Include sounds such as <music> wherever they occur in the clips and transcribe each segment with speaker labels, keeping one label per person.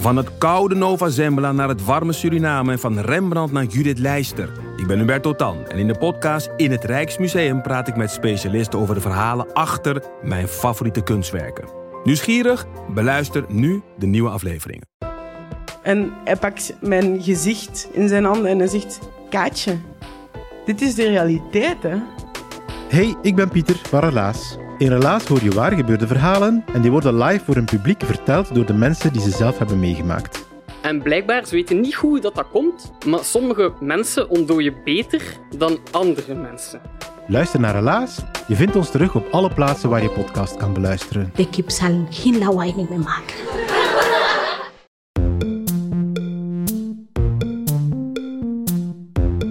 Speaker 1: Van het koude Nova Zembla naar het warme Suriname en van Rembrandt naar Judith Leister. Ik ben Hubert Totan en in de podcast In het Rijksmuseum praat ik met specialisten over de verhalen achter mijn favoriete kunstwerken. Nieuwsgierig? Beluister nu de nieuwe afleveringen.
Speaker 2: En hij pakt mijn gezicht in zijn handen en hij zegt: Kaatje, dit is de realiteit, hè?
Speaker 3: Hey, ik ben Pieter van Relaas. In Relaas hoor je waar gebeurde verhalen en die worden live voor een publiek verteld door de mensen die ze zelf hebben meegemaakt.
Speaker 4: En blijkbaar, ze weten niet hoe dat, dat komt, maar sommige mensen ontdooien beter dan andere mensen.
Speaker 3: Luister naar Relaas. Je vindt ons terug op alle plaatsen waar je podcast kan beluisteren.
Speaker 5: De kip zal geen lawaai meer maken.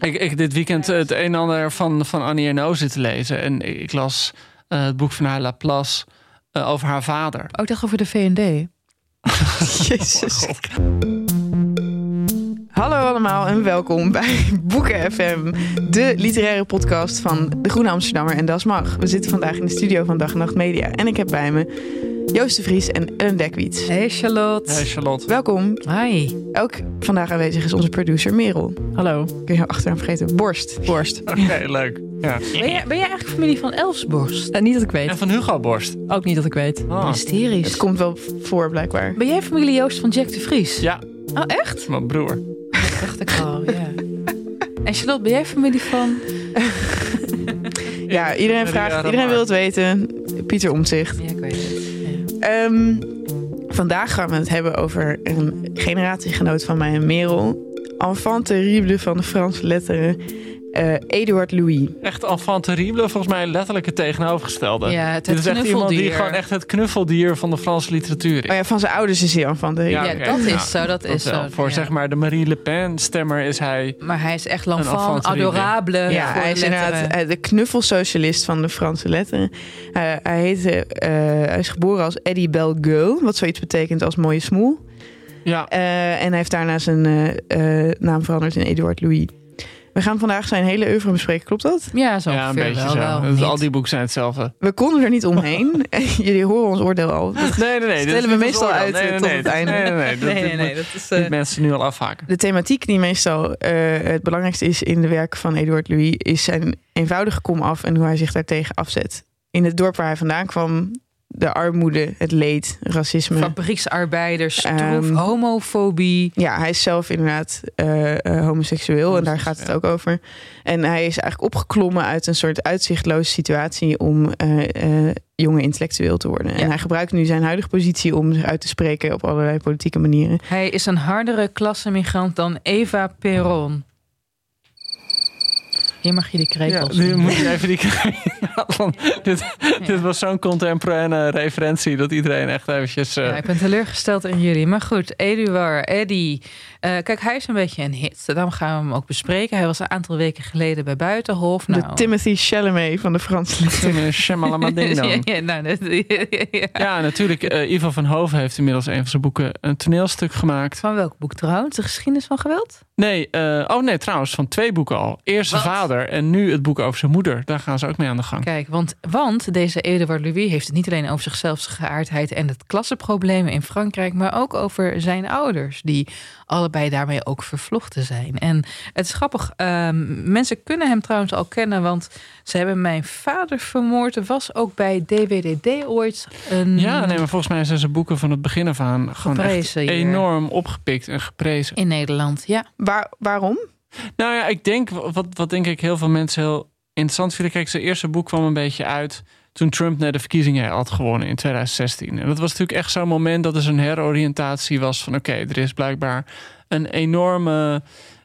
Speaker 6: Ik, ik dit weekend het een en ander van, van Annie Ernaux zitten lezen. En ik las uh, het boek van haar Laplace uh, over haar vader.
Speaker 7: Ook oh, dacht over de V&D. <laughs>
Speaker 2: Jezus. Hallo allemaal en welkom bij <laughs> Boeken FM, de literaire podcast van De Groene Amsterdammer en Das Mag. We zitten vandaag in de studio van Dag en Nacht Media en ik heb bij me Joost de Vries en Ellen Dekwiet.
Speaker 7: Hey Charlotte.
Speaker 6: Hey Charlotte.
Speaker 2: Welkom.
Speaker 7: Hi.
Speaker 2: Ook vandaag aanwezig is onze producer Merel.
Speaker 7: Hallo.
Speaker 2: Kun je achteraan vergeten? Borst.
Speaker 7: Borst.
Speaker 6: Oké, okay, <laughs> leuk. Ja.
Speaker 7: Ben, jij, ben jij eigenlijk familie van Elsborst?
Speaker 2: Uh, niet dat ik weet.
Speaker 6: En van Hugo Borst?
Speaker 7: Ook niet dat ik weet.
Speaker 6: Oh.
Speaker 7: Mysterisch.
Speaker 2: Het komt wel voor blijkbaar.
Speaker 7: Ben jij familie Joost van Jack de Vries?
Speaker 6: Ja.
Speaker 7: Oh, echt?
Speaker 6: Mijn broer.
Speaker 7: Dat dacht ik al, ja. En Charlotte, ben jij familie van...
Speaker 2: ja, iedereen vraagt, iedereen wil het weten. Pieter Omtzigt.
Speaker 7: Ja, ik weet het.
Speaker 2: Um, vandaag gaan we het hebben over een generatiegenoot van mij Merel. Enfant terrible van de Franse letteren. Uh, Eduard Louis.
Speaker 6: Echt enfant terrible, volgens mij letterlijk het tegenovergestelde.
Speaker 7: Ja, het,
Speaker 6: Dit is echt iemand die gewoon echt het knuffeldier van de Franse literatuur is.
Speaker 2: Oh ja, van zijn ouders is hij enfant terrible.
Speaker 7: Ja, ja dat is zo, dat, dat is zo.
Speaker 6: Voor
Speaker 7: ja.
Speaker 6: zeg maar de Marie Le Pen stemmer is hij...
Speaker 7: Maar hij is echt l'enfant adorable.
Speaker 2: Ja, hij is inderdaad de knuffelsocialist van de Franse letteren. Uh, hij, heette, uh, hij is geboren als Eddie Belgueul, wat zoiets betekent als mooie smoel.
Speaker 6: Ja.
Speaker 2: Uh, en hij heeft daarna zijn naam veranderd in Eduard Louis. We gaan vandaag zijn hele oeuvre bespreken, klopt dat?
Speaker 7: Ja, zo
Speaker 6: ja, een beetje
Speaker 7: wel,
Speaker 6: zo.
Speaker 7: wel
Speaker 6: dus al die boeken zijn hetzelfde.
Speaker 2: We konden er niet omheen. <laughs> Jullie horen ons oordeel al. Dat
Speaker 6: nee, nee, nee.
Speaker 2: Stellen we meestal uit
Speaker 6: nee, nee,
Speaker 2: tot
Speaker 6: nee,
Speaker 2: het einde.
Speaker 6: Nee, nee, nee. <laughs>
Speaker 7: nee, nee, nee dat is, uh...
Speaker 6: mensen nu al afhaken.
Speaker 2: De thematiek die meestal uh, het belangrijkste is in de werken van Eduard Louis... is zijn eenvoudige komaf en hoe hij zich daartegen afzet. In het dorp waar hij vandaan kwam de armoede, het leed, racisme.
Speaker 7: Fabrieksarbeiders, stroef, um, homofobie.
Speaker 2: Ja, hij is zelf inderdaad uh, uh, homoseksueel en daar gaat het ook over. En hij is eigenlijk opgeklommen uit een soort uitzichtloze situatie om uh, jonge intellectueel te worden. Ja. En hij gebruikt nu zijn huidige positie om zich uit te spreken op allerlei politieke manieren.
Speaker 7: Hij is een hardere klassemigrant dan Eva Peron. Hier mag je die krekels
Speaker 6: Ja, nu moet je even die krekels. <laughs> dit, ja. dit was zo'n contemporaine referentie dat iedereen echt eventjes... Uh...
Speaker 7: Ja, ik ben teleurgesteld in jullie. Maar goed, Eduard, Eddie. Uh, kijk, hij is een beetje een hit. Daarom gaan we hem ook bespreken. Hij was een aantal weken geleden bij Buitenhof.
Speaker 2: Nou,
Speaker 7: de
Speaker 2: Timothy Chalamet van de Franse
Speaker 6: literaire. <laughs>
Speaker 7: ja, nou, dat, <laughs>
Speaker 6: ja. ja, natuurlijk. Uh, Ivo van Hoven heeft inmiddels een van zijn boeken een toneelstuk gemaakt.
Speaker 7: Van welk boek trouwens? De geschiedenis van geweld?
Speaker 6: Nee, uh, oh nee, trouwens, van twee boeken al. Eerst zijn vader en nu het boek over zijn moeder. Daar gaan ze ook mee aan de gang.
Speaker 7: Kijk, want, want deze Eduard Louis heeft het niet alleen over zichzelf, zijn geaardheid en het klassenproblemen in Frankrijk, maar ook over zijn ouders, die allebei daarmee ook vervlochten zijn. En het is grappig, um, mensen kunnen hem trouwens al kennen, want ze hebben mijn vader vermoord. Er was ook bij DWDD ooit een...
Speaker 6: Ja, nee, maar volgens mij zijn zijn boeken van het begin af aan gewoon echt enorm opgepikt en geprezen.
Speaker 7: In Nederland, ja.
Speaker 2: Waar, waarom?
Speaker 6: Nou ja, ik denk, wat, wat denk ik heel veel mensen heel interessant vinden. Kijk, zijn eerste boek kwam een beetje uit toen Trump net de verkiezingen had gewonnen in 2016. En dat was natuurlijk echt zo'n moment dat er zo'n heroriëntatie was van... oké, okay, er is blijkbaar een enorme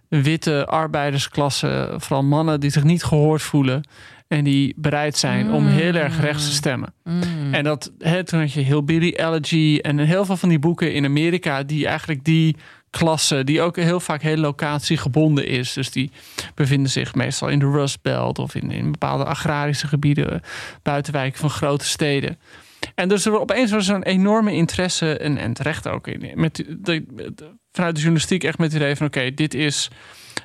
Speaker 6: witte arbeidersklasse, vooral mannen die zich niet gehoord voelen. En die bereid zijn om heel erg rechts te stemmen.
Speaker 7: Mm.
Speaker 6: En dat, hè, toen had je Hillbilly Elegy en heel veel van die boeken in Amerika die eigenlijk die klasse, die ook heel vaak heel locatiegebonden is. Dus die bevinden zich meestal in de Rust Belt of in, in bepaalde agrarische gebieden, buitenwijken van grote steden. En dus er opeens was er een enorme interesse, en, en terecht ook, in, met de, de- vanuit de journalistiek echt met het idee van oké, dit is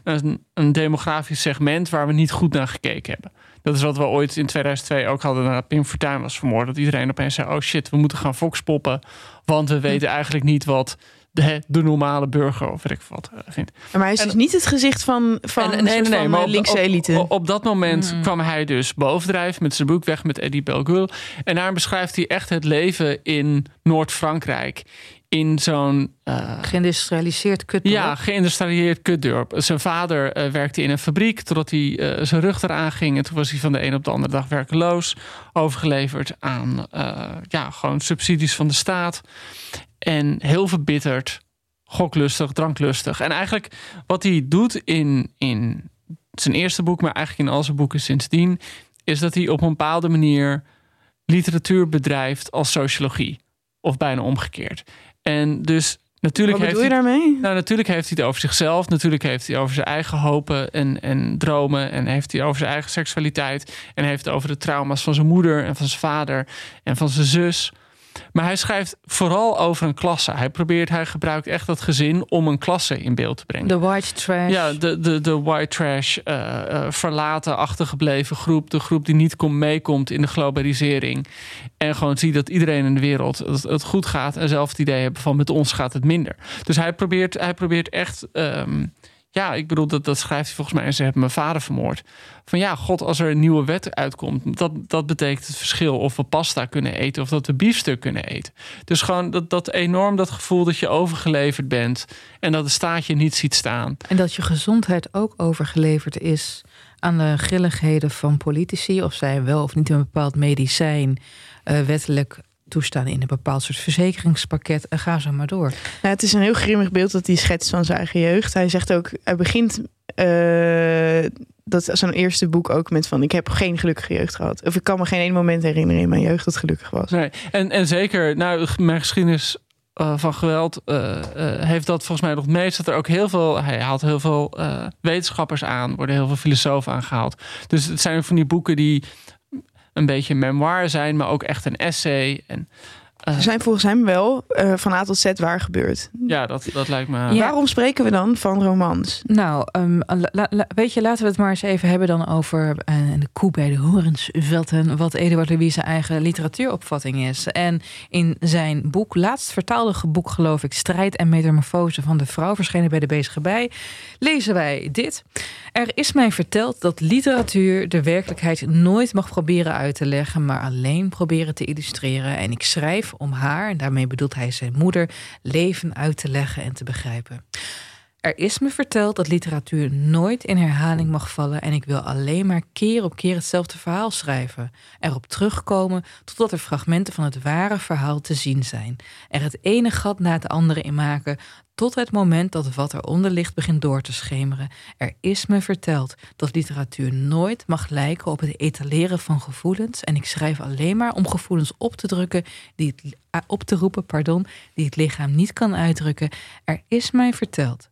Speaker 6: een, een demografisch segment waar we niet goed naar gekeken hebben. Dat is wat we ooit in 2002 ook hadden nadat Pim Fortuyn was vermoord. Dat iedereen opeens zei, oh shit, we moeten gaan Fox poppen. Want we weten eigenlijk niet wat de, de normale burger of weet ik wat eh, vindt.
Speaker 2: Maar hij is
Speaker 6: En-
Speaker 2: dus niet het gezicht van, van,
Speaker 6: En-
Speaker 2: een soort van
Speaker 6: maar
Speaker 2: eh,
Speaker 6: op-
Speaker 2: linkse
Speaker 6: op-
Speaker 2: elite.
Speaker 6: Op, dat moment kwam hij dus bovendrijven met zijn boek Weg met Eddie Belgul. En daar beschrijft hij echt het leven in Noord-Frankrijk. In zo'n eh,
Speaker 7: Geïndustrialiseerd kut.
Speaker 6: ja, geïndustrialiseerd kutdorp. Zijn vader eh, werkte in een fabriek totdat hij eh, zijn rug eraan ging. En toen was hij van de een op de andere dag werkeloos. Overgeleverd aan ja, gewoon subsidies van de staat. En heel verbitterd, goklustig, dranklustig. En eigenlijk wat hij doet in, in zijn eerste boek, maar eigenlijk in al zijn boeken sindsdien, is dat hij op een bepaalde manier literatuur bedrijft als sociologie. Of bijna omgekeerd. En dus natuurlijk
Speaker 2: Wat
Speaker 6: heeft
Speaker 2: je
Speaker 6: hij,
Speaker 2: daarmee?
Speaker 6: nou, natuurlijk heeft hij het over zichzelf. Natuurlijk heeft hij over zijn eigen hopen en, en dromen. En heeft hij over zijn eigen seksualiteit. En heeft het over de trauma's van zijn moeder en van zijn vader en van zijn zus. Maar hij schrijft vooral over een klasse. Hij probeert, hij gebruikt echt dat gezin om een klasse in beeld te brengen.
Speaker 7: De white trash.
Speaker 6: Ja, de, de, de white trash, eh, eh, verlaten, achtergebleven groep. De groep die niet kom, meekomt in de globalisering. En gewoon ziet dat iedereen in de wereld het, het goed gaat. En zelf het idee hebben van met ons gaat het minder. Dus hij probeert, hij probeert echt... ehm, ja, ik bedoel, dat, dat schrijft hij volgens mij. En ze hebben mijn vader vermoord. Van ja, god, als er een nieuwe wet uitkomt... dat, dat betekent het verschil of we pasta kunnen eten... of dat we biefstuk kunnen eten. Dus gewoon dat, dat enorm dat gevoel dat je overgeleverd bent... en dat de staat je niet ziet staan.
Speaker 7: En dat je gezondheid ook overgeleverd is aan de grilligheden van politici. Of zij wel of niet een bepaald medicijn eh, wettelijk toestaan in een bepaald soort verzekeringspakket. En ga zo maar door.
Speaker 2: Nou, het is een heel grimmig beeld dat hij schetst van zijn eigen jeugd. Hij zegt ook, hij begint eh, dat zijn eerste boek ook met van ik heb geen gelukkige jeugd gehad. Of ik kan me geen één moment herinneren in mijn jeugd dat gelukkig was.
Speaker 6: Nee. En, en zeker, nou, mijn geschiedenis eh, van geweld eh, eh, heeft dat volgens mij nog het meest. Dat er ook heel veel, hij haalt heel veel eh, wetenschappers aan, worden heel veel filosofen aangehaald. Dus het zijn ook van die boeken die een beetje memoir zijn, maar ook echt een essay. En eh,
Speaker 2: Ze zijn volgens hem wel eh, van A tot Z waar gebeurd.
Speaker 6: ja, dat, dat lijkt me.
Speaker 7: Ja.
Speaker 2: Waarom spreken we dan van romans?
Speaker 7: Nou, ehm, la- la- la- weet je, laten we het maar eens even hebben dan over eh, de koe bij de horens vetten, wat Eduard Louis zijn eigen literatuuropvatting is. En in zijn boek, laatst vertaalde boek geloof ik, Strijd en Metamorfose van de Vrouw, verschenen bij de Bezige Bij, lezen wij dit. Er is mij verteld dat literatuur de werkelijkheid nooit mag proberen uit te leggen, maar alleen proberen te illustreren. En ik schrijf om haar, en daarmee bedoelt hij zijn moeder, leven uit te leggen en te begrijpen. Er is me verteld dat literatuur nooit in herhaling mag vallen en ik wil alleen maar keer op keer hetzelfde verhaal schrijven. Erop terugkomen totdat er fragmenten van het ware verhaal te zien zijn. Er het ene gat na het andere in maken tot het moment dat wat eronder ligt begint door te schemeren. Er is me verteld dat literatuur nooit mag lijken op het etaleren van gevoelens en ik schrijf alleen maar om gevoelens op te drukken die ah, op te roepen, pardon, die het lichaam niet kan uitdrukken. Er is mij verteld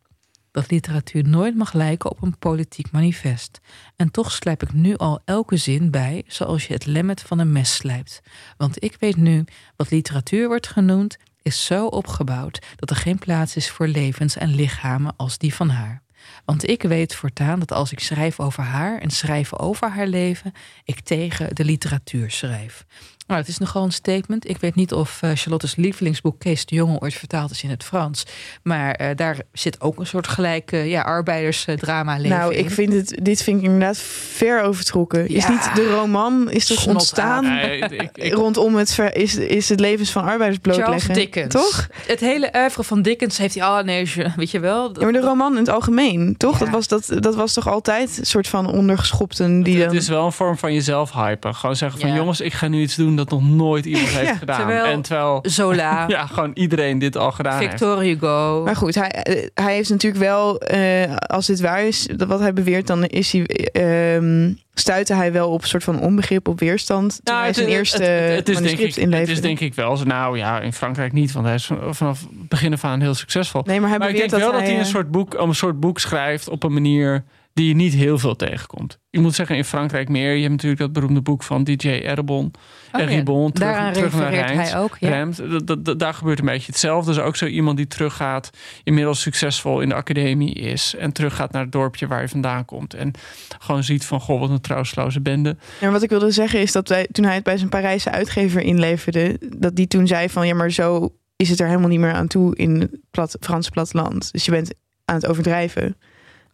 Speaker 7: dat literatuur nooit mag lijken op een politiek manifest. En toch slijp ik nu al elke zin bij, zoals je het lemmet van een mes slijpt. Want ik weet nu, wat literatuur wordt genoemd, is zo opgebouwd dat er geen plaats is voor levens en lichamen als die van haar. Want ik weet voortaan dat als ik schrijf over haar en schrijf over haar leven, ik tegen de literatuur schrijf. Nou, het is nogal een statement. Ik weet niet of eh, Charlotte's lievelingsboek Kees de Jonge ooit vertaald is in het Frans. Maar eh, daar zit ook een soort gelijk eh, ja, arbeidersdrama leven
Speaker 2: nou, ik
Speaker 7: in.
Speaker 2: vind het, dit vind ik inderdaad ver overtrokken. Is niet de roman is toch
Speaker 7: Snot
Speaker 2: ontstaan
Speaker 6: Nee, ik, ik,
Speaker 2: rondom het ver, is, is het levens van arbeiders
Speaker 7: Charles
Speaker 2: blootleggen?
Speaker 7: Dickens.
Speaker 2: Toch?
Speaker 7: Het hele oeuvre van Dickens heeft hij... Oh nee, je- weet je wel. dat-
Speaker 2: Ja, maar de roman in het algemeen, toch?
Speaker 7: Ja.
Speaker 2: Dat, was, dat, dat was toch altijd een soort van ondergeschopten die
Speaker 6: het
Speaker 2: dan...
Speaker 6: is wel een vorm van jezelf hypen. Gewoon zeggen van
Speaker 7: Ja.
Speaker 6: jongens, ik ga nu iets doen doen dat nog nooit iemand <laughs> heeft
Speaker 7: Ja,
Speaker 6: gedaan.
Speaker 7: terwijl-
Speaker 6: en terwijl
Speaker 7: Zola, <laughs>
Speaker 6: ja, gewoon iedereen dit al gedaan heeft.
Speaker 7: Victor Hugo.
Speaker 2: Maar goed, hij, eh, hij heeft natuurlijk wel, eh, als dit waar is, dat wat hij beweert, dan is hij, ehm stuitte hij wel op een soort van onbegrip, op weerstand. Toen hij zijn eerste
Speaker 6: Nou, het, het, is denk
Speaker 2: manuscript
Speaker 6: ik, het is denk ik wel zo. Nou ja, in Frankrijk niet, want hij is vanaf het begin af aan heel succesvol.
Speaker 2: Nee, maar hij
Speaker 6: maar ik denk wel dat hij,
Speaker 2: hij
Speaker 6: een
Speaker 2: eh,
Speaker 6: soort boek, een soort boek schrijft op een manier die je niet heel veel tegenkomt. Ik moet zeggen, in Frankrijk meer. Je hebt natuurlijk dat beroemde boek van DJ Erbon.
Speaker 7: Oh
Speaker 6: en
Speaker 7: ja,
Speaker 6: Ribon, terug, terug naar Rijns.
Speaker 7: hij ook. Ja.
Speaker 6: Remt. Dat- dat- dat- daar gebeurt een beetje hetzelfde. Dus ook zo iemand die teruggaat, inmiddels succesvol in de academie is. En teruggaat naar het dorpje waar je vandaan komt. En gewoon ziet van, goh, wat een trouwsloze bende.
Speaker 2: Ja, maar wat ik wilde zeggen is dat wij, toen hij het bij zijn Parijse uitgever inleverde, dat die toen zei van ja, maar zo is het er helemaal niet meer aan toe in het plat, Franse platteland. Dus je bent aan het overdrijven.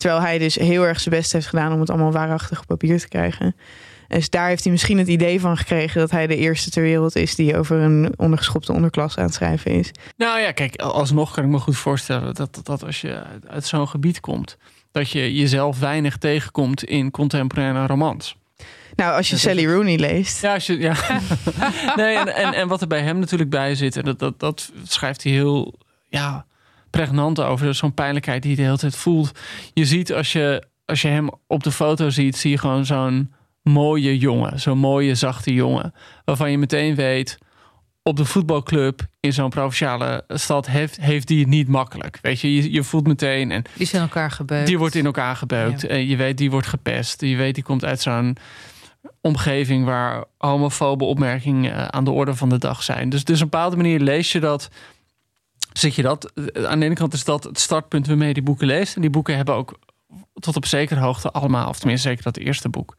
Speaker 2: Terwijl hij dus heel erg zijn best heeft gedaan om het allemaal waarachtig op papier te krijgen. Dus daar heeft hij misschien het idee van gekregen dat hij de eerste ter wereld is die over een ondergeschopte onderklasse aan het schrijven is.
Speaker 6: Nou ja, kijk, alsnog kan ik me goed voorstellen dat, dat, als je uit, zo'n gebied komt, dat je jezelf weinig tegenkomt in contemporaire romans.
Speaker 2: Nou, als je
Speaker 6: is
Speaker 2: Sally Rooney leest.
Speaker 6: Ja, als je, ja. <laughs> nee, en, en, en wat er bij hem natuurlijk bij zit, en dat, dat, dat schrijft hij heel ja, pregnant over. Dus Zo'n pijnlijkheid die hij de hele tijd voelt. Je ziet als je, als je hem op de foto ziet, zie je gewoon zo'n mooie jongen. Zo'n mooie, zachte jongen. Waarvan je meteen weet, op de voetbalclub in zo'n provinciale stad heeft, heeft die het niet makkelijk. Weet je, je, je voelt meteen. En
Speaker 7: Die zijn elkaar gebeukt.
Speaker 6: die wordt in elkaar gebeukt.
Speaker 7: Ja.
Speaker 6: En je weet, die wordt gepest. Je weet, die komt uit zo'n omgeving waar homofobe opmerkingen aan de orde van de dag zijn. Dus, dus op een bepaalde manier lees je dat. Zit je dat? Aan de ene kant is dat het startpunt waarmee je die boeken leest. En die boeken hebben ook tot op zekere hoogte allemaal, of tenminste zeker dat eerste boek,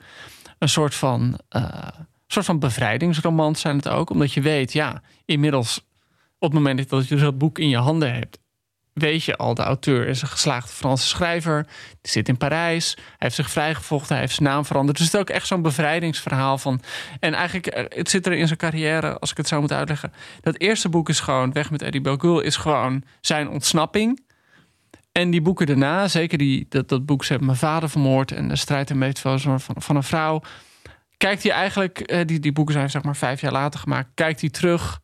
Speaker 6: een soort van, eh, soort van bevrijdingsromans zijn het ook. Omdat je weet, ja, inmiddels op het moment dat je dat boek in je handen hebt, weet je al, de auteur is een geslaagde Franse schrijver. Die zit in Parijs. Hij heeft zich vrijgevochten. Hij heeft zijn naam veranderd. Dus het is ook echt zo'n bevrijdingsverhaal van. En eigenlijk, eh, het zit er in zijn carrière, als ik het zo moet uitleggen. Dat eerste boek is gewoon Weg met Eddie Belgul, is gewoon zijn ontsnapping. En die boeken daarna, zeker die, dat, dat boek Ze hebben mijn vader vermoord en de strijd en meetval van, van een vrouw. Kijkt hij eigenlijk, eh, die, die boeken zijn zeg maar vijf jaar later gemaakt, kijkt hij terug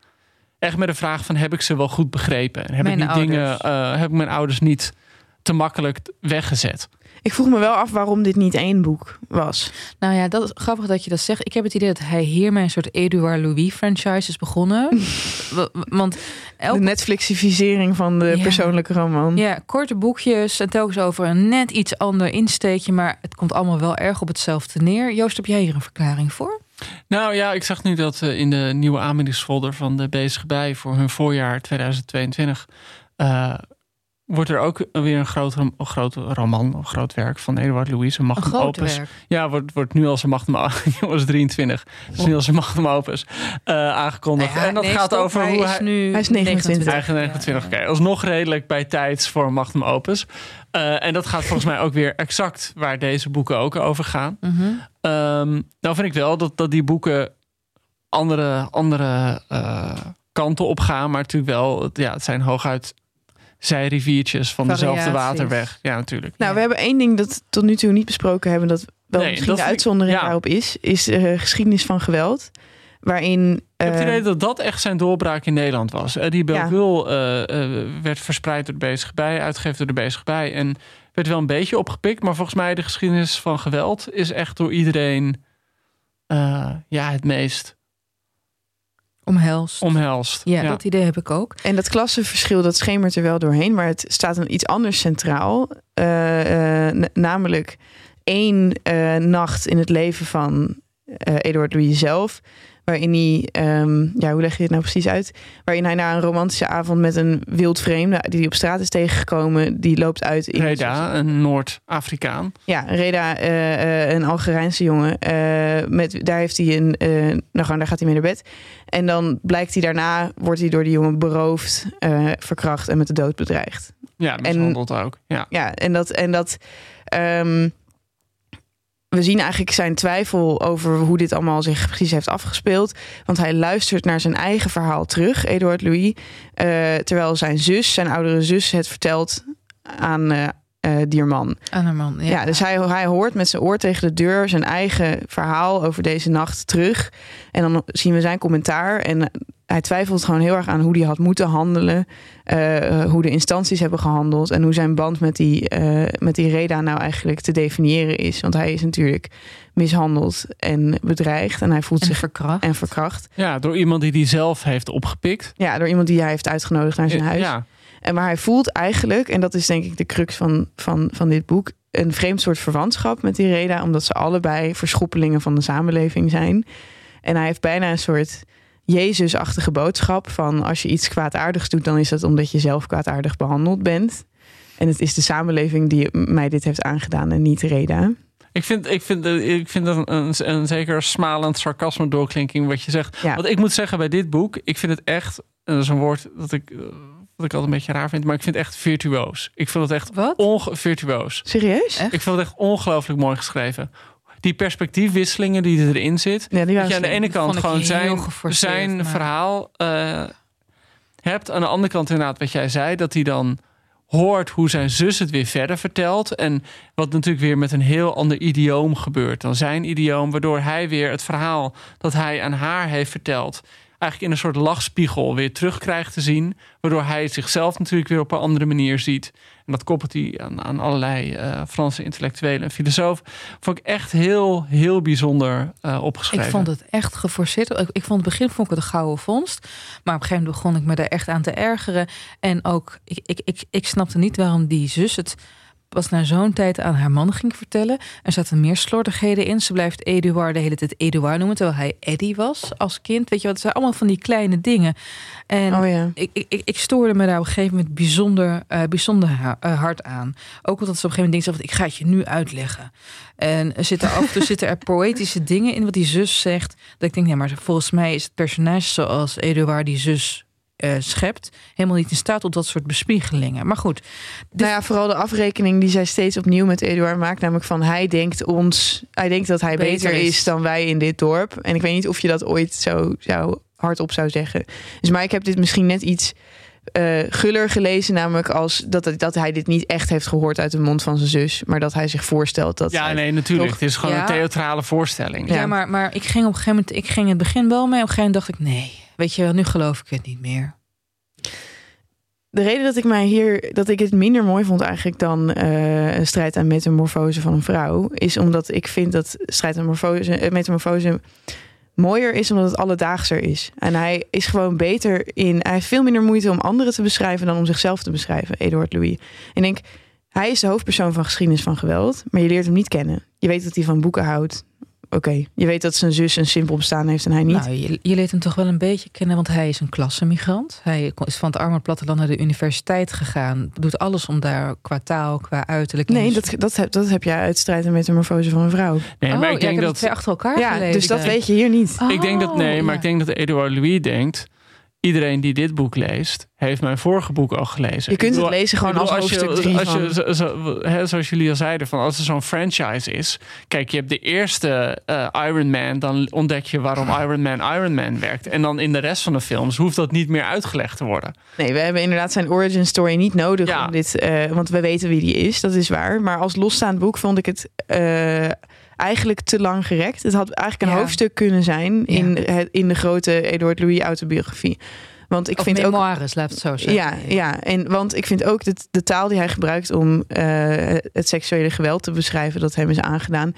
Speaker 6: echt met de vraag van heb ik ze wel goed begrepen? En heb
Speaker 7: Mijn
Speaker 6: ik niet
Speaker 7: ouders.
Speaker 6: dingen, eh, heb ik mijn ouders niet te makkelijk weggezet?
Speaker 2: Ik vroeg me wel af waarom dit niet één boek was.
Speaker 7: Nou ja, dat is grappig dat je dat zegt. Ik heb het idee dat hij hiermee een soort Edouard Louis franchise is begonnen. <laughs> Wa- Want elk
Speaker 2: De Netflixificering van de
Speaker 7: Ja.
Speaker 2: persoonlijke roman.
Speaker 7: Ja, korte boekjes en telkens over een net iets ander insteekje, maar het komt allemaal wel erg op hetzelfde neer. Joost, heb jij hier een verklaring voor?
Speaker 6: Nou ja, ik zag nu dat eh, in de nieuwe aanbiedingsfolder van de Bezige Bij voor hun voorjaar 2022 eh, wordt er ook weer een groot, een groot roman, een groot werk van Eduard Louis, een
Speaker 7: Een
Speaker 6: magnum
Speaker 7: groot
Speaker 6: opus.
Speaker 7: werk.
Speaker 6: Ja, wordt, wordt nu als een magnum jongens 23. Het is nu als een magnum opus eh, aangekondigd.
Speaker 7: Ja,
Speaker 6: en dat
Speaker 7: nee,
Speaker 6: gaat
Speaker 7: stop,
Speaker 6: over
Speaker 7: hij
Speaker 6: hoe
Speaker 7: is
Speaker 6: hij
Speaker 7: nu
Speaker 2: Hij is 29.
Speaker 6: Eigen 29, oké. Alsnog redelijk bij tijds voor een magnum opus. Eh, en dat gaat volgens mij ook weer exact waar deze boeken ook over gaan. Ehm, nou vind ik wel dat, dat die boeken andere, andere eh, kanten op gaan. Maar natuurlijk wel, ja, het zijn hooguit zijriviertjes van dezelfde waterweg. Ja, natuurlijk.
Speaker 2: Nou,
Speaker 7: Ja.
Speaker 2: we hebben één ding dat we tot nu toe niet besproken hebben, dat wel
Speaker 6: Nee,
Speaker 2: misschien
Speaker 6: dat
Speaker 2: de
Speaker 6: vind ik-
Speaker 2: uitzondering
Speaker 6: ja.
Speaker 2: daarop is, is de geschiedenis van geweld. Waarin.
Speaker 6: Ik heb het
Speaker 2: eh,
Speaker 6: idee dat dat echt zijn doorbraak in Nederland was. Eh, die Belgul eh, eh, werd verspreid door de Bezige Bij, uitgegeven door de Bezige Bij. En werd wel een beetje opgepikt. Maar volgens mij de geschiedenis van geweld is echt door iedereen eh, ja, het meest
Speaker 7: Omhelst.
Speaker 6: omhelst.
Speaker 7: ja, dat idee heb ik ook.
Speaker 2: En dat klassenverschil dat schemert er wel doorheen, maar het staat een iets anders centraal. Eh, eh, namelijk één eh, nacht in het leven van eh Eduard Louis zelf. Waarin hij, ehm, ja, hoe leg je het nou precies uit? Waarin hij na een romantische avond met een wild vreemde die hij op straat is tegengekomen, die loopt uit in
Speaker 6: Reda, een Noord-Afrikaan.
Speaker 2: Ja, Reda, eh, eh, een Algerijnse jongen. eh, met, daar, heeft hij een, eh, nou, gewoon, daar gaat hij mee naar bed. En dan blijkt hij daarna, wordt hij door die jongen beroofd, verkracht en met de dood bedreigd.
Speaker 6: Ja, mishandeld ook. Ja.
Speaker 2: Ja, en dat. En dat ehm, we zien eigenlijk zijn twijfel over hoe dit allemaal zich precies heeft afgespeeld. Want hij luistert naar zijn eigen verhaal terug, Eduard Louis. eh, terwijl zijn zus, zijn oudere zus, het vertelt aan, eh, eh dierman.
Speaker 7: Aan haar man.
Speaker 2: Ja, dus hij, hij hoort met zijn oor tegen de deur zijn eigen verhaal over deze nacht terug. En dan zien we zijn commentaar. En hij twijfelt gewoon heel erg aan hoe hij had moeten handelen. eh, hoe de instanties hebben gehandeld. En hoe zijn band met die, eh, met die Reda nou eigenlijk te definiëren is. Want hij is natuurlijk mishandeld en bedreigd. En hij voelt
Speaker 7: En
Speaker 2: zich
Speaker 7: verkracht.
Speaker 2: en verkracht.
Speaker 6: Ja, door iemand die die zelf heeft opgepikt.
Speaker 2: Ja, door iemand die hij heeft uitgenodigd naar zijn huis.
Speaker 6: Ja,
Speaker 2: En maar hij voelt eigenlijk, en dat is denk ik de crux van, van, van dit boek, een vreemd soort verwantschap met die Reda, omdat ze allebei verschoppelingen van de samenleving zijn. En hij heeft bijna een soort Jezusachtige boodschap van als je iets kwaadaardigs doet, dan is dat omdat je zelf kwaadaardig behandeld bent. En het is de samenleving die mij dit heeft aangedaan en niet Reda.
Speaker 6: ik vind, ik vind, ik vind dat een, een, een zeker smalend sarcasme doorklinking wat je zegt.
Speaker 2: Ja.
Speaker 6: Want ik moet zeggen bij dit boek, ik vind het echt, en dat is een woord dat ik, eh, wat ik altijd een beetje raar vind, maar ik vind het echt virtuoos. Ik vind het echt
Speaker 7: Wat?
Speaker 6: virtuoos.
Speaker 2: Serieus?
Speaker 7: Echt?
Speaker 6: Ik vind het echt ongelooflijk mooi geschreven. Die perspectiefwisselingen die erin zit.
Speaker 2: Ja, die
Speaker 6: Dat je aan de ene kant gewoon zijn, zijn
Speaker 7: maar-
Speaker 6: verhaal eh, hebt. Aan de andere kant inderdaad wat jij zei. Dat hij dan hoort hoe zijn zus het weer verder vertelt. En wat natuurlijk weer met een heel ander idioom gebeurt dan zijn idioom. Waardoor hij weer het verhaal dat hij aan haar heeft verteld... eigenlijk in een soort lachspiegel weer terugkrijgt te zien. Waardoor hij zichzelf natuurlijk weer op een andere manier ziet. En dat koppelt hij aan, allerlei eh, Franse intellectuelen en filosofen. Vond ik echt heel, heel bijzonder eh, opgeschreven.
Speaker 7: Ik vond het echt geforceerd. Ik, ik vond het begin vond ik het een gouden vondst. Maar op een gegeven moment begon ik me daar echt aan te ergeren. En ook, ik, ik, ik, ik snapte niet waarom die zus het pas na zo'n tijd aan haar man ging vertellen. Er zaten meer slordigheden in. Ze blijft Eduard de hele tijd Eduard noemen, terwijl hij Eddie was als kind. Weet je wat? Het zijn allemaal van die kleine dingen. En
Speaker 2: Oh ja.
Speaker 7: ik, ik, ik- stoorde me daar op een gegeven moment bijzonder, eh, bijzonder ha- eh, hard aan. Ook omdat ze op een gegeven moment denkt, ik ga het je nu uitleggen. En er zitten af en toe <laughs> zitten er poëtische dingen in wat die zus zegt. Dat ik denk, nee, maar volgens mij is het personage zoals Eduard die zus eh, schept... helemaal niet in staat tot dat soort bespiegelingen. Maar goed,
Speaker 2: Nou ja, vooral de afrekening die zij steeds opnieuw met Eduard maakt. Namelijk van hij denkt ons, hij denkt dat hij beter,
Speaker 7: Beter
Speaker 2: is.
Speaker 7: is.
Speaker 2: dan wij in dit dorp. En ik weet niet of je dat ooit zo zou hardop zou zeggen. Dus maar ik heb dit misschien net iets eh, guller gelezen. Namelijk als dat, dat hij dit niet echt heeft gehoord uit de mond van zijn zus. Maar dat hij zich voorstelt dat.
Speaker 6: Ja, nee, natuurlijk.
Speaker 2: Toch?
Speaker 6: Het is gewoon
Speaker 7: Ja.
Speaker 6: een theatrale voorstelling.
Speaker 7: ja,
Speaker 2: Ja.
Speaker 7: maar, maar ik ging op een gegeven moment... ik ging in het begin wel mee. Op een gegeven moment dacht ik, nee, weet je wel, nu geloof ik het niet meer.
Speaker 2: De reden dat ik mij hier dat ik het minder mooi vond eigenlijk dan eh, een strijd aan metamorfose van een vrouw, is omdat ik vind dat strijd aan morfose, eh, metamorfose mooier is omdat het alledaagser is. En hij is gewoon beter in. Hij heeft veel minder moeite om anderen te beschrijven dan om zichzelf te beschrijven. Eduard Louis. Ik denk, hij is de hoofdpersoon van geschiedenis van geweld, maar je leert hem niet kennen. Je weet dat hij van boeken houdt. Oké, je weet dat zijn zus een simpel bestaan heeft en hij niet.
Speaker 7: Nou, je, je leert hem toch wel een beetje kennen, want hij is een klassemigrant. Hij is van het arme platteland naar de universiteit gegaan. Doet alles om daar qua taal, qua uiterlijk...
Speaker 2: nee,
Speaker 7: en-
Speaker 2: dat, dat, heb, dat heb jij uit strijd en metamorfose van een vrouw.
Speaker 6: Nee,
Speaker 7: Oh,
Speaker 6: maar
Speaker 7: ja,
Speaker 6: ik denk dat.
Speaker 7: twee achter elkaar
Speaker 2: Ja,
Speaker 7: gelezen.
Speaker 2: dus dat weet je hier niet.
Speaker 6: Ik denk dat nee,
Speaker 7: Oh,
Speaker 6: maar
Speaker 7: ja.
Speaker 6: ik denk dat Edouard Louis denkt. Iedereen die dit boek leest, heeft mijn vorige boek al gelezen.
Speaker 2: Je kunt
Speaker 6: bedoel,
Speaker 2: het lezen gewoon
Speaker 6: bedoel,
Speaker 2: als hoofdstuk
Speaker 6: je, als je,
Speaker 2: van-
Speaker 6: zo- zo- hè, zoals jullie al zeiden, van als er zo'n franchise is. Kijk, je hebt de eerste eh, Iron Man, dan ontdek je waarom Iron Man Iron Man werkt. En dan in de rest van de films hoeft dat niet meer uitgelegd te worden.
Speaker 2: Nee, we hebben inderdaad zijn origin story niet nodig
Speaker 6: Ja.
Speaker 2: om dit, eh, want we weten wie die is, dat is waar. Maar als losstaand boek vond ik het eh, eigenlijk te lang gerekt. Het had eigenlijk een
Speaker 7: Ja.
Speaker 2: hoofdstuk kunnen zijn in, het, in de grote Edward Louis autobiografie. Want ik
Speaker 7: Of
Speaker 2: vind ook
Speaker 7: memoires, laat het zo zeggen.
Speaker 2: Ja, ja, en want ik vind ook dat de taal die hij gebruikt om eh, het seksuele geweld te beschrijven dat hem is aangedaan,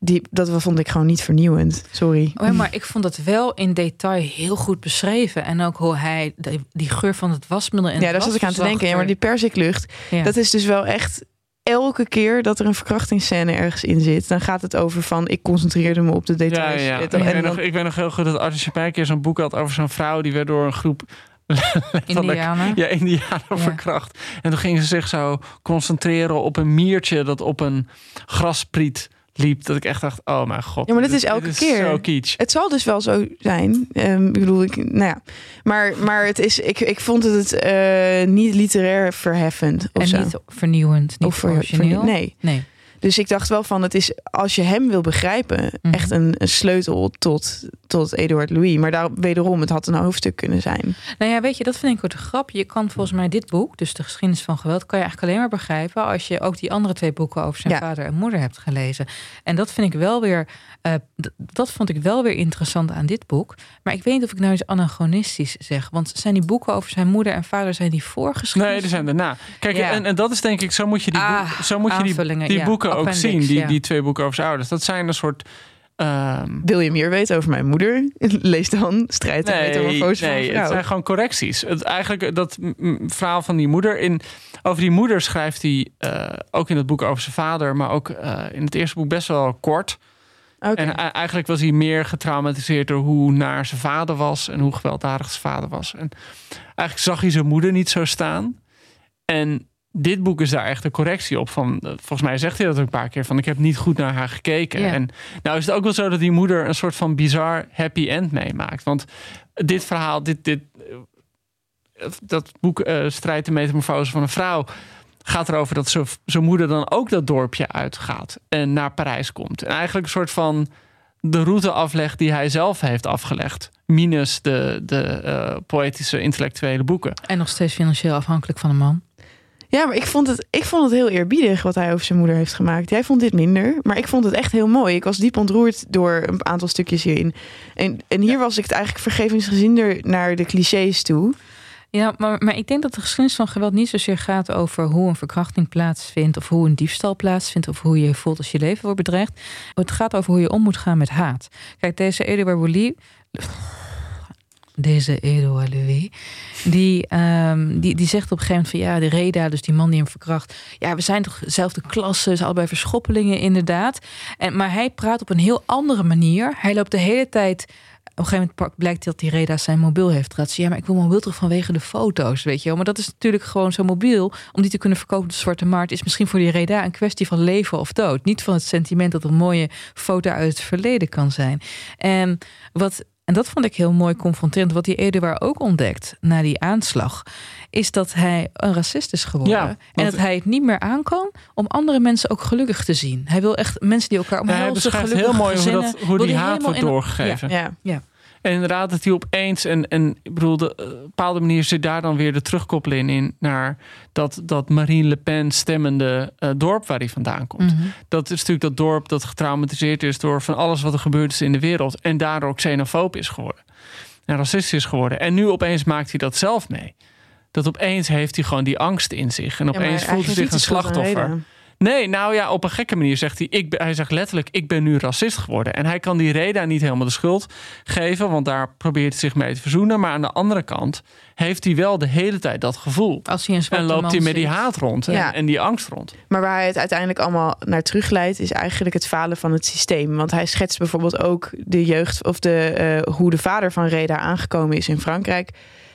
Speaker 2: die, dat vond ik gewoon niet vernieuwend. Sorry.
Speaker 7: Oh, maar ik vond het wel in detail heel goed beschreven. En ook hoe hij die, die geur van het wasmiddel en
Speaker 2: Ja, daar zat ik aan te denken. Ja, maar die perziklucht,
Speaker 7: Ja.
Speaker 2: dat is dus wel echt elke keer dat er een verkrachtingsscène ergens in zit, dan gaat het over van ik concentreerde me op de details.
Speaker 6: ja. Ik, weet
Speaker 2: dan-
Speaker 6: nog, ik weet nog heel goed dat Arthur Chapin keer zo'n boek had over zo'n vrouw die werd door een groep <laughs>
Speaker 7: Indianen.
Speaker 6: Ja, Indianen
Speaker 7: Ja.
Speaker 6: verkracht. En toen gingen ze zich zo concentreren op een miertje dat op een graspriet liep. Dat ik echt dacht, oh mijn god.
Speaker 2: Ja, maar dit
Speaker 6: dit
Speaker 2: is elke
Speaker 6: dit
Speaker 2: keer.
Speaker 6: zo kitsch.
Speaker 2: Het zal dus wel zo zijn. Ehm, ik bedoel, ik, nou ja. Maar, maar het is, ik, ik vond het eh, niet literair verheffend. Of
Speaker 7: En
Speaker 2: zo.
Speaker 7: niet vernieuwend, niet
Speaker 2: Of ver-
Speaker 7: origineel.
Speaker 2: nee.
Speaker 7: nee.
Speaker 2: Dus ik dacht wel van, het is als je hem wil begrijpen,
Speaker 7: Mhm.
Speaker 2: echt een, een sleutel tot, tot Eduard Louis. Maar daar wederom, het had een hoofdstuk kunnen zijn.
Speaker 7: Nou ja, weet je, dat vind ik ook de grap. Je kan volgens mij dit boek, dus de geschiedenis van geweld, kan je eigenlijk alleen maar begrijpen als je ook die andere twee boeken over zijn
Speaker 2: Ja.
Speaker 7: vader en moeder hebt gelezen. En dat vind ik wel weer, eh, d- dat vond ik wel weer interessant aan dit boek. Maar ik weet niet of ik nou iets anachronistisch zeg, want zijn die boeken over zijn moeder en vader zijn die voorgeschreven?
Speaker 6: Nee, die zijn daarna. Kijk,
Speaker 7: Ja.
Speaker 6: en, en dat is denk ik, zo moet je die,
Speaker 7: Ah,
Speaker 6: boek- zo moet je die, die
Speaker 7: ja.
Speaker 6: boeken ook
Speaker 7: Appendix,
Speaker 6: zien. Die,
Speaker 7: ja.
Speaker 6: die twee boeken over zijn ouders. Dat zijn een soort. ehm,
Speaker 2: Wil je meer weten over mijn moeder? <laughs> Lees dan Strijd en Metamorfose van
Speaker 6: nee,
Speaker 2: een
Speaker 6: het zijn gewoon correcties. Het, eigenlijk dat mm, mm, verhaal van die moeder. In, over die moeder schrijft hij eh, ook in het boek over zijn vader, maar ook eh, in het eerste boek best wel kort.
Speaker 2: Oké.
Speaker 6: En eigenlijk was hij meer getraumatiseerd door hoe naar zijn vader was en hoe gewelddadig zijn vader was. En eigenlijk zag hij zijn moeder niet zo staan. En dit boek is daar echt een correctie op. Van, eh, volgens mij zegt hij dat ook een paar keer. Van ik heb niet goed naar haar gekeken. En nou is het ook wel zo dat die moeder een soort van bizar happy end meemaakt. Want dit verhaal, dit, dit, eh, dat boek eh Strijd de Metamorfose van een vrouw gaat erover dat zijn- moeder dan ook dat dorpje uitgaat en naar Parijs komt. En eigenlijk een soort van de route aflegt die hij zelf heeft afgelegd. Minus de, de eh, poëtische intellectuele boeken.
Speaker 7: En nog steeds financieel afhankelijk van een man.
Speaker 2: Ja, maar ik vond, het, ik vond het heel eerbiedig wat hij over zijn moeder heeft gemaakt. Jij vond dit minder, maar ik vond het echt heel mooi. Ik was diep ontroerd door een aantal stukjes hierin. En, en hier was ik het eigenlijk vergevingsgezinder naar de clichés toe.
Speaker 7: Ja, maar, maar ik denk dat de geschiedenis van geweld niet zozeer gaat over hoe een verkrachting plaatsvindt, of hoe een diefstal plaatsvindt, of hoe je je voelt als je leven wordt bedreigd. Het gaat over hoe je om moet gaan met haat. Kijk, deze Edouard Louis. Deze Edouard Louis, die, ehm, die, die zegt op een gegeven moment van ja, de Reda, dus die man die hem verkracht. Ja, we zijn toch dezelfde klasse, ze allebei verschoppelingen inderdaad. En, maar hij praat op een heel andere manier. Hij loopt de hele tijd op een gegeven moment blijkt dat die Reda zijn mobiel heeft. Ja, maar ik wil mobiel terug vanwege de foto's, weet je wel. Maar dat is natuurlijk gewoon zo mobiel. Om die te kunnen verkopen op de Zwarte Markt... is misschien voor die Reda een kwestie van leven of dood. Niet van het sentiment dat een mooie foto uit het verleden kan zijn. En, wat, en dat vond ik heel mooi confronterend. Wat die Eduard ook ontdekt na die aanslag... is dat hij een racist is geworden.
Speaker 6: Ja,
Speaker 7: en dat hij het niet meer aan kan om andere mensen ook gelukkig te zien. Hij wil echt mensen die elkaar
Speaker 6: Ja, hij
Speaker 7: omhelzen,
Speaker 6: beschrijft heel mooi hoe, dat, hoe die haat wordt doorgegeven.
Speaker 2: Ja.
Speaker 7: Ja.
Speaker 6: En inderdaad, dat hij opeens, en, en ik bedoel, de, eh, op een bepaalde manier zit daar dan weer de terugkoppeling in naar dat, dat Marine Le Pen stemmende eh, dorp waar hij vandaan komt.
Speaker 7: Mhm.
Speaker 6: Dat is natuurlijk dat dorp dat getraumatiseerd is door van alles wat er gebeurd is in de wereld. En daardoor xenofoob is geworden. En racistisch is geworden. En nu opeens maakt hij dat zelf mee. Dat opeens heeft hij gewoon die angst in zich. En
Speaker 2: Ja,
Speaker 6: opeens voelt hij zich een slachtoffer. Nee, nou ja, op een gekke manier zegt hij... Ik hij zegt letterlijk, ik ben nu racist geworden. En hij kan die Reda niet helemaal de schuld geven... want daar probeert hij zich mee te verzoenen. Maar aan de andere kant heeft hij wel de hele tijd dat gevoel.
Speaker 7: Als hij een zwarte
Speaker 6: En loopt hij met die haat rond
Speaker 2: Ja.
Speaker 6: en die angst rond.
Speaker 2: Maar waar hij het uiteindelijk allemaal naar terugleidt, is eigenlijk het falen van het systeem. Want hij schetst bijvoorbeeld ook de jeugd of de, eh, hoe de vader van Reda aangekomen is in Frankrijk.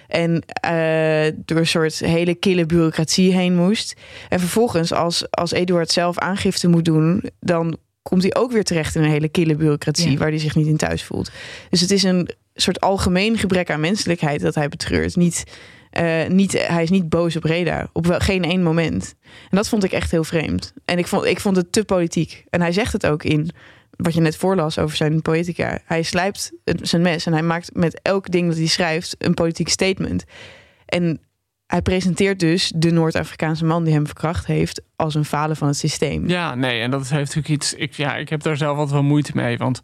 Speaker 2: En eh, door een soort hele kille bureaucratie heen moest. En vervolgens, als, als Eduard zelf aangifte moet doen, dan komt hij ook weer terecht in een hele kille bureaucratie
Speaker 7: Ja.
Speaker 2: waar hij zich niet in thuis voelt. Dus het is een soort algemeen gebrek aan menselijkheid dat hij betreurt. Niet, eh, niet, hij is niet boos op Reda, op wel, geen één moment. En dat vond ik echt heel vreemd. En ik vond, ik vond het te politiek. En hij zegt het ook in wat je net voorlas over zijn poëtica. Hij slijpt zijn mes en hij maakt met elk ding dat hij schrijft een politiek statement. En hij presenteert dus de Noord-Afrikaanse man die hem verkracht heeft als een falen van het systeem.
Speaker 6: Ja, nee, en dat heeft natuurlijk iets... Ik, ja, ik heb daar zelf wat moeite mee. Want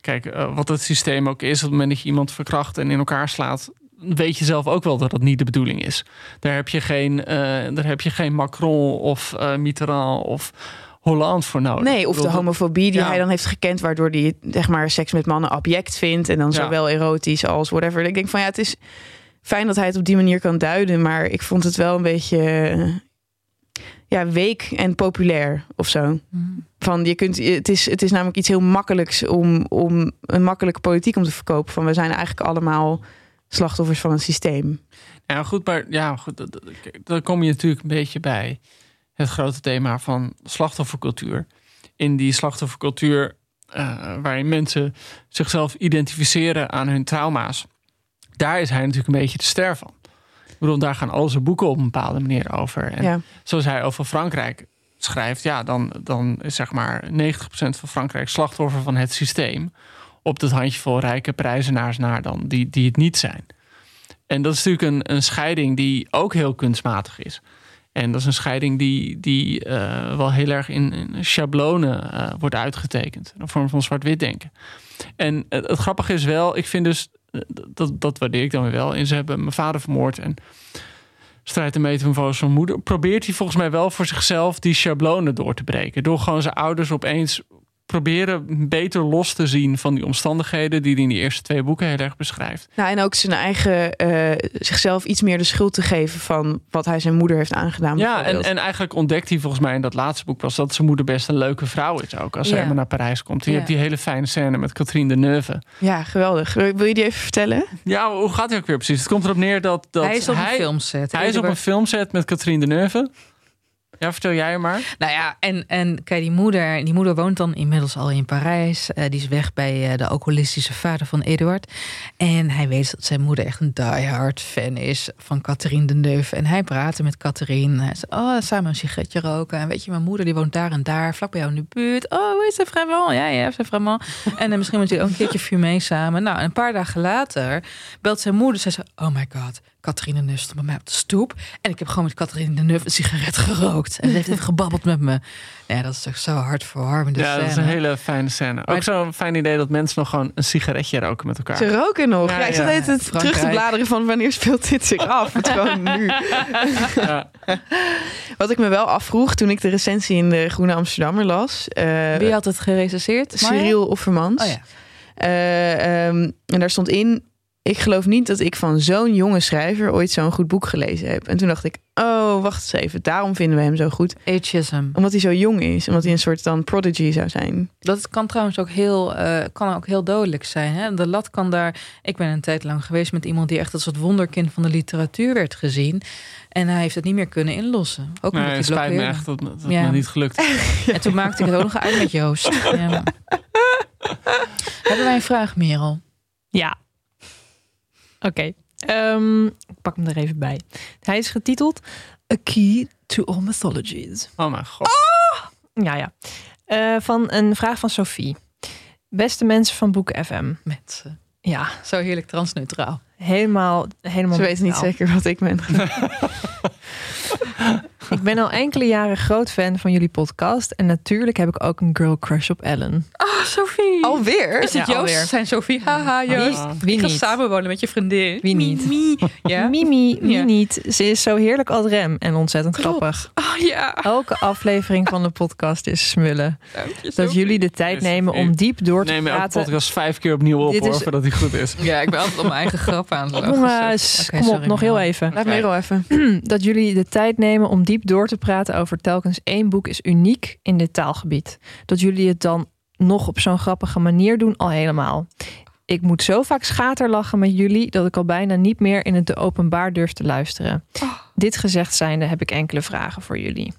Speaker 6: kijk, eh, wat het systeem ook is... op het moment dat je iemand verkracht en in elkaar slaat... weet je zelf ook wel dat dat niet de bedoeling is. Daar heb je geen, eh, daar heb je geen Macron of eh, Mitterrand of Hollande voor nodig.
Speaker 2: Nee, of de homofobie die
Speaker 6: ja.
Speaker 2: hij dan heeft gekend, waardoor hij zeg maar seks met mannen object vindt en dan
Speaker 6: Ja.
Speaker 2: zowel erotisch als whatever. Ik denk van ja, het is fijn dat hij het op die manier kan duiden, maar ik vond het wel een beetje eh, ja, week en populair of zo.
Speaker 7: Mhm.
Speaker 2: Van je kunt, het is, het is namelijk iets heel makkelijks om, om een makkelijke politiek om te verkopen. Van we zijn eigenlijk allemaal slachtoffers van een systeem.
Speaker 6: Ja, goed, maar ja, goed, dan kom je natuurlijk een beetje bij het grote thema van slachtoffercultuur. In die slachtoffercultuur, eh, waarin mensen zichzelf identificeren aan hun trauma's, daar is hij natuurlijk een beetje de ster van. Ik bedoel, daar gaan al zijn boeken op een bepaalde manier over. En
Speaker 2: ja.
Speaker 6: zoals hij over Frankrijk schrijft, ja, dan, dan is zeg maar 90% van Frankrijk slachtoffer van het systeem. Op dat handjevol rijke prijzenaars naar dan, die, die het niet zijn. En dat is natuurlijk een, een scheiding die ook heel kunstmatig is. En dat is een scheiding die, die eh, wel heel erg in, in schablonen eh, wordt uitgetekend. Een vorm van zwart-wit denken. En het, grappige is wel, ik vind dus, eh, dat, dat waardeer ik dan weer wel. En ze hebben mijn vader vermoord en strijd en metamorfose van moeder. Probeert hij volgens mij wel voor zichzelf die schablonen door te breken. Door gewoon zijn ouders opeens proberen beter los te zien van die omstandigheden die hij in die eerste twee boeken heel erg beschrijft.
Speaker 2: Nou, en ook zijn eigen eh, zichzelf iets meer de schuld te geven van wat hij zijn moeder heeft aangedaan.
Speaker 6: Ja, en, en eigenlijk ontdekt hij volgens mij in dat laatste boek pas dat zijn moeder best een leuke vrouw is ook als ze
Speaker 2: Ja.
Speaker 6: helemaal naar Parijs komt. Je
Speaker 2: Ja.
Speaker 6: hebt die hele fijne scène met Catherine Deneuve.
Speaker 2: ja, geweldig. Wil je die even vertellen?
Speaker 6: Ja, hoe gaat hij ook weer precies? Het komt erop neer dat, dat
Speaker 7: hij is op een filmset.
Speaker 6: Hij is op een filmset met Catherine Deneuve. Ja, vertel jij maar.
Speaker 7: Nou ja, en, en kijk, die moeder, die moeder woont dan inmiddels al in Parijs. Eh, die is weg bij eh, de alcoholistische vader van Eduard. En hij weet dat zijn moeder echt een diehard fan is van Catherine Deneuve. En hij praatte met Catherine. Hij zei, oh, samen een sigaretje roken. En weet je, mijn moeder die woont daar en daar, vlak bij jou in de buurt. Oh, hoe is het vraiment? Ja, ja, c'est vraiment. <laughs> En dan misschien moet je ook een keertje fumé samen. Nou, en een paar dagen later belt zijn moeder. Zij zei, oh my god, Catherine Deneuve stond bij mij op de stoep. En ik heb gewoon met Catherine Deneuve een sigaret gerookt. En ze heeft even gebabbeld met me. Ja, dat is toch zo hartverwarmend.
Speaker 6: ja, dat is een hele fijne scène. Ook zo'n fijn idee dat mensen nog gewoon een sigaretje roken met elkaar.
Speaker 2: Ze roken nog. Ja,
Speaker 6: Ja,
Speaker 2: ik zat
Speaker 6: ja.
Speaker 2: net terug te bladeren van wanneer speelt dit zich af. Het gewoon nu. <laughs>
Speaker 6: Ja.
Speaker 2: Wat ik me wel afvroeg toen ik de recensie in de Groene Amsterdammer las. eh,
Speaker 7: Wie had het gerecenseerd?
Speaker 2: Cyril Offermans.
Speaker 7: Oh ja.
Speaker 2: Eh, ehm, en daar stond in: Ik geloof niet dat ik van zo'n jonge schrijver ooit zo'n goed boek gelezen heb. En toen dacht ik: Oh, wacht eens even. Daarom vinden we hem zo goed.
Speaker 7: Ageism.
Speaker 2: Omdat hij zo jong is. Omdat hij een soort dan prodigy zou zijn.
Speaker 7: Dat kan trouwens ook heel, eh, kan ook heel dodelijk zijn. Hè? De lat kan daar. Ik ben een tijd lang geweest met iemand die echt als het wonderkind van de literatuur werd gezien. En hij heeft het niet meer kunnen inlossen. Ook
Speaker 6: Nee,
Speaker 7: omdat
Speaker 6: het
Speaker 7: hij
Speaker 6: spijt me echt dat, dat
Speaker 7: Ja.
Speaker 6: me niet gelukt is. <laughs>
Speaker 7: En toen maakte ik het ook nog uit met Joost. Ja. <laughs> Hebben wij een vraag, Merel?
Speaker 8: Ja. Oké. Ehm, ik pak hem er even bij. Hij is getiteld A Key to All Mythologies.
Speaker 6: Oh mijn god.
Speaker 8: Ja, ja. Eh, van een vraag van Sophie. Beste mensen van Boek FM.
Speaker 7: Mensen.
Speaker 8: Ja,
Speaker 7: Zo heerlijk transneutraal.
Speaker 8: helemaal, helemaal
Speaker 2: Ze weten niet zeker wat ik ben. <laughs>
Speaker 8: Ik ben al enkele jaren groot fan van jullie podcast. En natuurlijk heb ik ook een girl crush op Ellen.
Speaker 7: Oh, Sophie.
Speaker 2: Alweer?
Speaker 7: Is het
Speaker 8: Ja,
Speaker 7: Joost?
Speaker 8: alweer.
Speaker 7: Zijn Sophie? Haha, Joost.
Speaker 8: Wie
Speaker 7: ik ga
Speaker 8: niet?
Speaker 7: samenwonen met je vriendin.
Speaker 8: Wie niet?
Speaker 7: Mie. Ja?
Speaker 8: Mimi, wie
Speaker 7: Ja.
Speaker 8: niet. Ze is zo heerlijk als rem en ontzettend
Speaker 7: Klopt.
Speaker 8: grappig.
Speaker 7: Oh ja.
Speaker 8: Elke aflevering van de podcast is smullen.
Speaker 7: Je,
Speaker 8: Dat jullie de tijd nemen om diep door te
Speaker 6: Neem
Speaker 8: praten.
Speaker 6: podcast vijf keer opnieuw op
Speaker 8: Dit
Speaker 6: hoor,
Speaker 8: is-
Speaker 6: voordat hij goed is.
Speaker 7: Ja, ik ben altijd op mijn eigen grap aan het lachen.
Speaker 8: Jongens,
Speaker 7: Oké,
Speaker 8: kom op,
Speaker 7: sorry,
Speaker 8: nog heel even.
Speaker 2: Laat Merel even.
Speaker 8: Dat jullie de tijd nemen om diep door te praten over telkens één boek is uniek in dit taalgebied. Dat jullie het dan nog op zo'n grappige manier doen, al helemaal. Ik moet zo vaak schaterlachen met jullie dat ik al bijna niet meer in het de openbaar durf te luisteren. Dit gezegd zijnde heb ik enkele vragen voor jullie.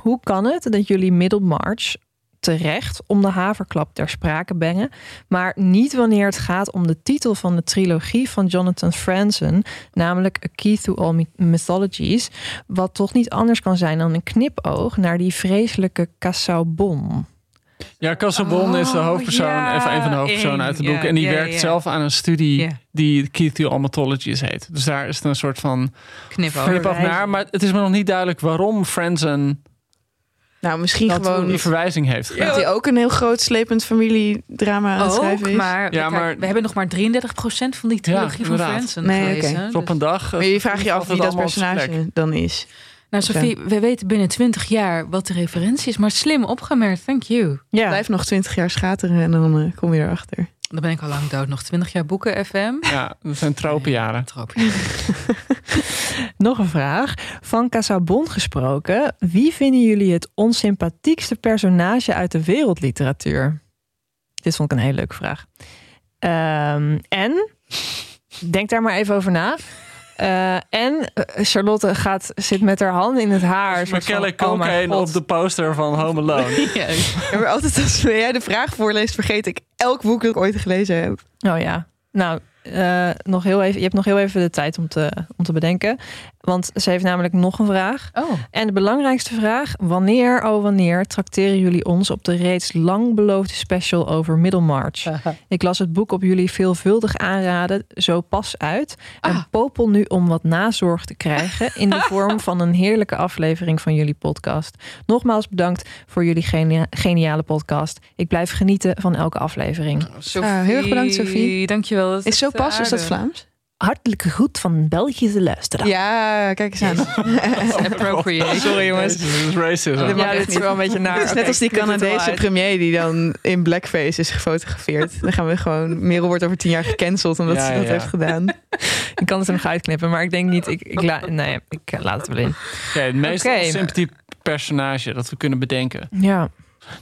Speaker 8: Hoe kan het dat jullie Middlemarch terecht om de haverklap ter sprake brengen, maar niet wanneer het gaat om de titel van de trilogie van Jonathan Franzen, namelijk A Key to All My- Mythologies, wat toch niet anders kan zijn dan een knipoog naar die vreselijke Casaubon.
Speaker 6: Ja, Cassabon is de
Speaker 7: Oh,
Speaker 6: hoofdpersoon,
Speaker 7: ja,
Speaker 6: even een van de hoofdpersonen uit het boek.
Speaker 7: Ja,
Speaker 6: en die
Speaker 7: ja,
Speaker 6: werkt zelf aan een studie die Keith the Almatologies heet. Dus daar is het een soort van
Speaker 7: Knipoog.
Speaker 6: knip af
Speaker 8: Verwijzing.
Speaker 6: naar. Maar het is me nog niet duidelijk waarom Franzen
Speaker 2: Nou, misschien
Speaker 6: dat
Speaker 2: gewoon
Speaker 6: die verwijzing heeft gedaan.
Speaker 2: dat hij ook een heel groot slepend familiedrama aan het schrijven is.
Speaker 7: maar,
Speaker 6: Ja,
Speaker 7: kijk,
Speaker 6: maar-
Speaker 7: we hebben nog maar 33% van die trilogie van
Speaker 6: inderdaad.
Speaker 7: Franzen
Speaker 2: Nee,
Speaker 7: gelezen.
Speaker 2: oké.
Speaker 6: Dus op een dag.
Speaker 2: maar je vraagt je af wie dat
Speaker 6: op
Speaker 2: personage dan is.
Speaker 7: Nou, Sophie, we weten binnen 20 jaar wat de referentie is, maar slim opgemerkt. Thank you.
Speaker 8: Ja,
Speaker 2: Blijf nog twintig jaar schateren en dan eh, kom je erachter.
Speaker 7: Dan ben ik al lang dood. Nog 20 jaar boeken FM.
Speaker 6: Ja, dat zijn tropenjaren. <laughs>
Speaker 7: Tropen.
Speaker 8: nog een vraag. Van Casaubon gesproken, wie vinden jullie het onsympathiekste personage uit de wereldliteratuur? Dit vond ik een hele leuke vraag. Ehm, en, denk daar maar even over na. Eh, en eh, Charlotte gaat, zit met haar handen in het haar. oh mijn
Speaker 6: Culkin
Speaker 8: God.
Speaker 6: op de poster van Home Alone. <laughs>
Speaker 2: Ja, maar altijd als jij de vraag voorleest, vergeet ik elk boek dat ik ooit gelezen heb.
Speaker 8: Oh ja, nou, eh, nog heel even, je hebt nog heel even de tijd om te, om te bedenken. Want ze heeft namelijk nog een vraag.
Speaker 7: Oh.
Speaker 8: En de belangrijkste vraag: wanneer, oh wanneer, trakteren jullie ons op de reeds lang beloofde special over Middlemarch? Ik las het boek op jullie veelvuldig aanraden zo pas uit. En
Speaker 7: Ah.
Speaker 8: popel nu om wat nazorg te krijgen in de vorm van een heerlijke aflevering van jullie podcast. Nogmaals bedankt voor jullie genia- geniale podcast. Ik blijf genieten van elke aflevering.
Speaker 7: Sophie,
Speaker 2: Ah, heel erg bedankt, Sophie.
Speaker 7: Dankjewel. Dat
Speaker 2: Is zo pas, is dat
Speaker 7: aardig.
Speaker 2: Vlaams?
Speaker 8: Hartelijke groet van Belgische luisteraar.
Speaker 2: Ja, kijk eens aan. <laughs>
Speaker 7: Appropriate. <laughs>
Speaker 2: Sorry jongens.
Speaker 6: Dit is racism.
Speaker 2: Dit mag
Speaker 8: Ja, dit is wel een beetje naar.
Speaker 2: Het is net als die Canadese premier die dan in blackface is gefotografeerd. Dan gaan we gewoon... Merel wordt over tien jaar gecanceld omdat
Speaker 6: Ja,
Speaker 2: ze dat
Speaker 6: ja.
Speaker 2: heeft gedaan.
Speaker 8: Ik kan het er nog uitknippen, maar ik denk niet. Ik, ik la, nee, ik eh, laat het wel in.
Speaker 6: Het meest
Speaker 8: Oké.
Speaker 6: sympathie personage dat we kunnen bedenken.
Speaker 8: Ja.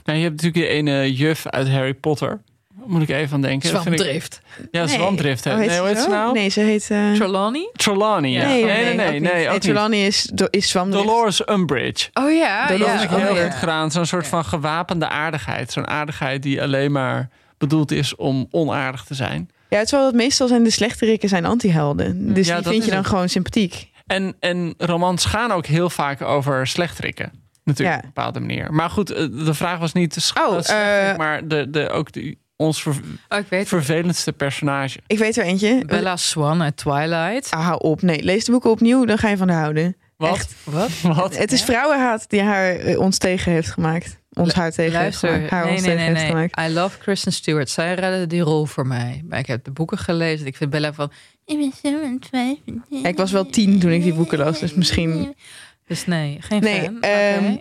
Speaker 6: Nou, je hebt natuurlijk die ene juf uit Harry Potter. Moet ik even aan denken. Ik-
Speaker 7: Zwamdrift.
Speaker 6: Ja, Zwamdrift. hè.
Speaker 2: Oh, heet
Speaker 6: nee, hoe heet ze
Speaker 2: zo?
Speaker 6: nou?
Speaker 2: Nee, ze heet... eh,
Speaker 7: Trelawney?
Speaker 6: Trelawney. Ja.
Speaker 2: Nee,
Speaker 6: nee, nee, nee,
Speaker 2: ook niet.
Speaker 6: nee, ook.
Speaker 2: Trelawney is, is Zwamdrift.
Speaker 6: Dolores Umbridge.
Speaker 7: Oh ja.
Speaker 2: Dat
Speaker 7: ja.
Speaker 6: ik
Speaker 7: oh,
Speaker 6: heel
Speaker 7: ja.
Speaker 6: goed gedaan. Zo'n soort van gewapende aardigheid. Zo'n aardigheid die alleen maar bedoeld is om onaardig te zijn.
Speaker 2: Ja, het is wel dat meestal zijn de slechterikken zijn antihelden. Dus
Speaker 6: Ja,
Speaker 2: die
Speaker 6: dat
Speaker 2: vind je
Speaker 6: is
Speaker 2: dan
Speaker 6: het.
Speaker 2: gewoon sympathiek.
Speaker 6: En, en romans gaan ook heel vaak over slechterikken. Natuurlijk,
Speaker 2: Ja.
Speaker 6: op een bepaalde manier. Maar goed, eh, de vraag was niet de
Speaker 2: Oh, eh,
Speaker 6: maar de, de, ook de, ons ver-
Speaker 7: Oh, ik weet het.
Speaker 6: vervelendste personage.
Speaker 2: Ik weet er eentje.
Speaker 7: Bella Swan uit Twilight.
Speaker 2: Ah, hou op. Nee, lees de boeken opnieuw, dan ga je van haar houden.
Speaker 6: Wat?
Speaker 2: Echt.
Speaker 7: Wat? <laughs>
Speaker 6: Wat?
Speaker 2: Het is vrouwenhaat die haar eh, ons tegen heeft gemaakt. Ons haar tegen
Speaker 7: Luister,
Speaker 2: heeft gemaakt. Haar
Speaker 7: nee,
Speaker 2: ons
Speaker 7: nee,
Speaker 2: tegen
Speaker 7: nee,
Speaker 2: heeft
Speaker 7: nee.
Speaker 2: gemaakt.
Speaker 7: I love Kristen Stewart. Zij redde die rol voor mij. Maar ik heb de boeken gelezen. Ik vind Bella van... Ik ben zo
Speaker 2: ik was wel tien toen ik die boeken las, dus misschien...
Speaker 7: Dus nee, geen
Speaker 2: Nee,
Speaker 7: fan.
Speaker 2: ehm.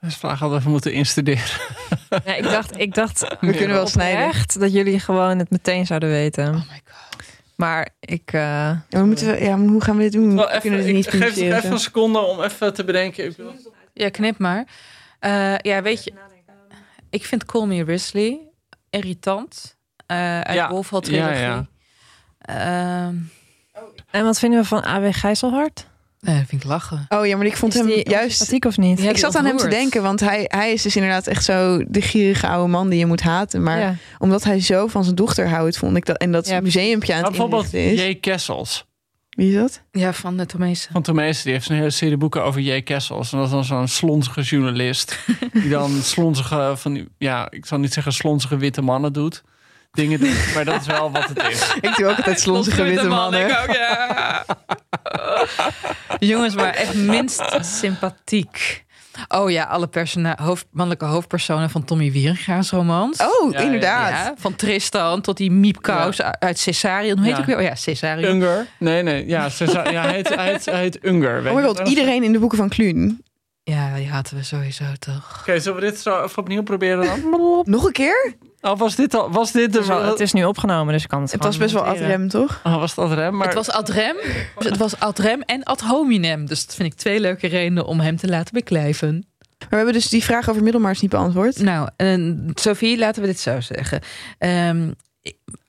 Speaker 6: Dus vraag hadden we moeten instuderen.
Speaker 8: Ja, ik dacht, ik dacht <laughs>
Speaker 2: We kunnen wel snijden.
Speaker 8: echt dat jullie gewoon het meteen zouden weten.
Speaker 7: Oh my god.
Speaker 8: Maar ik. eh,
Speaker 2: Ja, we moeten, we- ja, maar hoe gaan we dit doen?
Speaker 6: Wel,
Speaker 2: we
Speaker 6: even,
Speaker 2: kunnen het
Speaker 6: ik
Speaker 2: niet
Speaker 6: geef even een seconde om even te bedenken. Ik wil-
Speaker 7: Ja, knip maar. Eh, ja, weet je... Ik vind Call Me Risley irritant. eh uit
Speaker 6: Ja,
Speaker 7: Wolfhall
Speaker 6: ja,
Speaker 7: trilogie.
Speaker 6: ja.
Speaker 7: Ehm,
Speaker 8: En wat vinden we van A.W. Gijzelhard?
Speaker 7: Nee, dat vind ik lachen.
Speaker 2: Oh ja, maar ik vond
Speaker 8: Is
Speaker 2: hem
Speaker 8: die
Speaker 2: juist...
Speaker 8: sympathiek of niet?
Speaker 7: Ja,
Speaker 2: ik zat aan hem te denken, want hij, hij is dus inderdaad echt zo de gierige oude man die je moet haten. Maar
Speaker 8: Ja.
Speaker 2: omdat hij zo van zijn dochter houdt, vond ik dat. En dat
Speaker 8: Ja,
Speaker 2: museumpje aan het
Speaker 6: bijvoorbeeld. J. Kessels.
Speaker 2: Wie is dat?
Speaker 7: Ja, van de Tomezen.
Speaker 6: Van Tomees, die heeft een hele serie boeken over J. Kessels. En dat is dan zo'n slonzige journalist. <laughs> die dan slonzige, van die, ja, ik zal niet zeggen slonzige witte mannen doet. Dingen doet, maar dat is wel wat het is. <laughs>
Speaker 2: Ik doe ook altijd slonzige witte mannen.
Speaker 7: Ik ook, ja. Jongens, maar echt minst sympathiek. Oh ja, alle persona hoofd, mannelijke hoofdpersonen van Tommy Wierenga's romans.
Speaker 2: Oh,
Speaker 6: Ja, ja,
Speaker 2: inderdaad.
Speaker 7: Ja, van Tristan tot die miepkous uit Cesarion. Hoe heet
Speaker 6: Ja.
Speaker 7: ik weer? Oh ja, Cesarion.
Speaker 6: Unger? Nee, nee. Ja, Cesar, ja hij, heet, hij, heet, hij heet Unger. weet
Speaker 2: Oh my god, iedereen in de boeken van Kluun.
Speaker 7: Ja, die haten we sowieso toch.
Speaker 6: Oké, zullen we dit zo even opnieuw proberen dan?
Speaker 2: Nog een keer?
Speaker 6: Oh, was dit al? Was dit de...
Speaker 8: Het is, al- het is nu opgenomen, dus ik kan het
Speaker 2: Het was best wel ad
Speaker 8: monteren.
Speaker 2: rem, toch?
Speaker 6: Oh, was dat rem? Maar...
Speaker 7: Het was ad rem, het was ad rem en ad hominem. Dus dat vind ik twee leuke redenen om hem te laten beklijven.
Speaker 2: Maar we hebben dus die vraag over Middelmaars niet beantwoord.
Speaker 7: Nou, eh, Sophie, laten we dit zo zeggen. Ehm,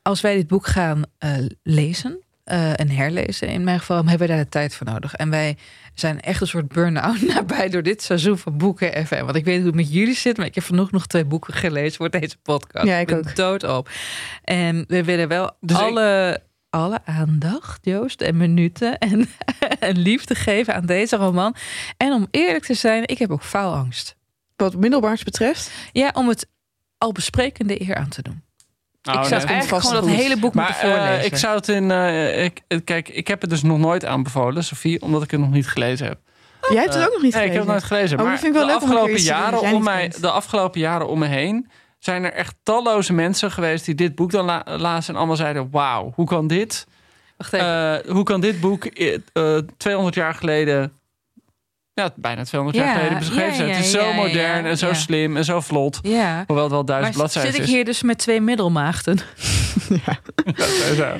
Speaker 7: als wij dit boek gaan eh, lezen eh, en herlezen, in mijn geval, hebben we daar de tijd voor nodig. En wij zijn echt een soort burn-out <laughs> nabij door dit seizoen van boeken FM. Want ik weet hoe het met jullie zit, maar ik heb vanochtend nog twee boeken gelezen voor deze podcast.
Speaker 2: Ja, ik
Speaker 7: ben
Speaker 2: ook.
Speaker 7: dood op. En we willen wel
Speaker 6: Dus ik-
Speaker 7: alle, alle aandacht, Joost, en minuten en, <laughs> en liefde geven aan deze roman. En om eerlijk te zijn, ik heb ook faalangst.
Speaker 2: Wat Middelmaars betreft.
Speaker 7: Ja, om het al besprekende eer aan te doen.
Speaker 6: Oh,
Speaker 7: ik
Speaker 6: nee.
Speaker 7: zou
Speaker 2: komt
Speaker 7: eigenlijk
Speaker 2: vast
Speaker 7: gewoon dat
Speaker 2: goed.
Speaker 7: hele boek
Speaker 6: Maar
Speaker 7: moeten
Speaker 6: eh,
Speaker 7: voorlezen.
Speaker 6: ik zou het in... eh, ik, kijk, ik heb het dus nog nooit aanbevolen, Sophie, omdat ik het nog niet gelezen heb.
Speaker 2: Jij hebt het ook nog niet
Speaker 6: Nee, ik heb het
Speaker 2: gelezen.
Speaker 6: nooit gelezen.
Speaker 2: Oh,
Speaker 6: maar
Speaker 2: dat vind ik wel
Speaker 6: de,
Speaker 2: leuk
Speaker 6: afgelopen jaren om mij, de afgelopen jaren om me heen zijn er echt talloze mensen geweest die dit boek dan la lazen en allemaal zeiden: Wauw, hoe kan dit?
Speaker 7: Wacht even.
Speaker 6: eh, hoe kan dit boek eh, 200 jaar geleden, ja, bijna 200 jaar
Speaker 7: Ja,
Speaker 6: geleden beschreven
Speaker 7: ja,
Speaker 6: zijn? het is
Speaker 7: ja,
Speaker 6: zo
Speaker 7: ja,
Speaker 6: modern
Speaker 7: ja,
Speaker 6: en zo
Speaker 7: ja.
Speaker 6: slim en zo vlot.
Speaker 7: ja.
Speaker 6: Hoewel het wel
Speaker 7: Maar
Speaker 6: duizend bladzijden
Speaker 7: zit ik hier dus met twee middelmaagden? <laughs>
Speaker 6: Ja.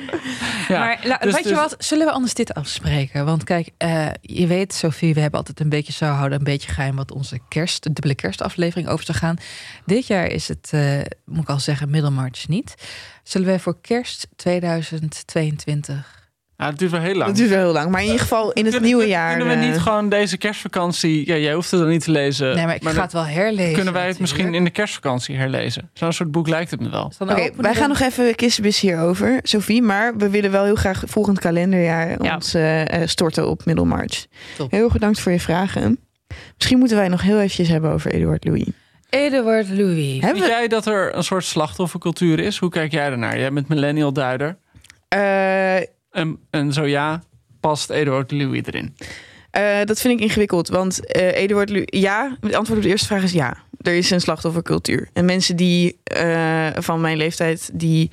Speaker 6: Ja,
Speaker 7: maar la-
Speaker 6: dus-
Speaker 7: weet je
Speaker 6: dus-
Speaker 7: wat, zullen we anders dit afspreken? Want kijk, eh, je weet Sophie, we hebben altijd een beetje zo houden, een beetje geheim wat onze kerst, de dubbele kerstaflevering over zou gaan. Dit jaar is het, eh, moet ik al zeggen, Middelmarch niet. Zullen wij voor kerst 2022
Speaker 6: Ja, het duurt wel heel lang.
Speaker 2: Dat duurt wel heel lang. Maar in ieder geval in het nieuwe jaar.
Speaker 6: Kunnen we
Speaker 2: eh,
Speaker 6: niet gewoon deze kerstvakantie... Ja, jij hoeft het dan niet te lezen.
Speaker 7: Nee, maar ik ga
Speaker 6: dan
Speaker 7: het wel herlezen.
Speaker 6: Kunnen wij het misschien in de kerstvakantie herlezen? Zo'n soort boek lijkt het me wel.
Speaker 2: Oké, wij gaan nog even kistebis hierover, Sophie. Maar we willen wel heel graag volgend kalenderjaar
Speaker 8: Ja.
Speaker 2: ons eh, eh, storten op Middelmarch.
Speaker 7: Top.
Speaker 2: Heel erg bedankt voor je vragen. Misschien moeten wij nog heel eventjes hebben over Eduard Louis.
Speaker 7: Eduard Louis.
Speaker 2: Hebben
Speaker 6: jij dat er een soort slachtoffercultuur is? Hoe kijk jij ernaar? Jij bent millennial duider.
Speaker 2: Eh,
Speaker 6: En, en zo ja, past Eduard Louis erin?
Speaker 2: Eh, dat vind ik ingewikkeld. Want eh Eduard Lu ja, het antwoord op de eerste vraag is ja. Er is een slachtoffercultuur. En mensen die eh, van mijn leeftijd die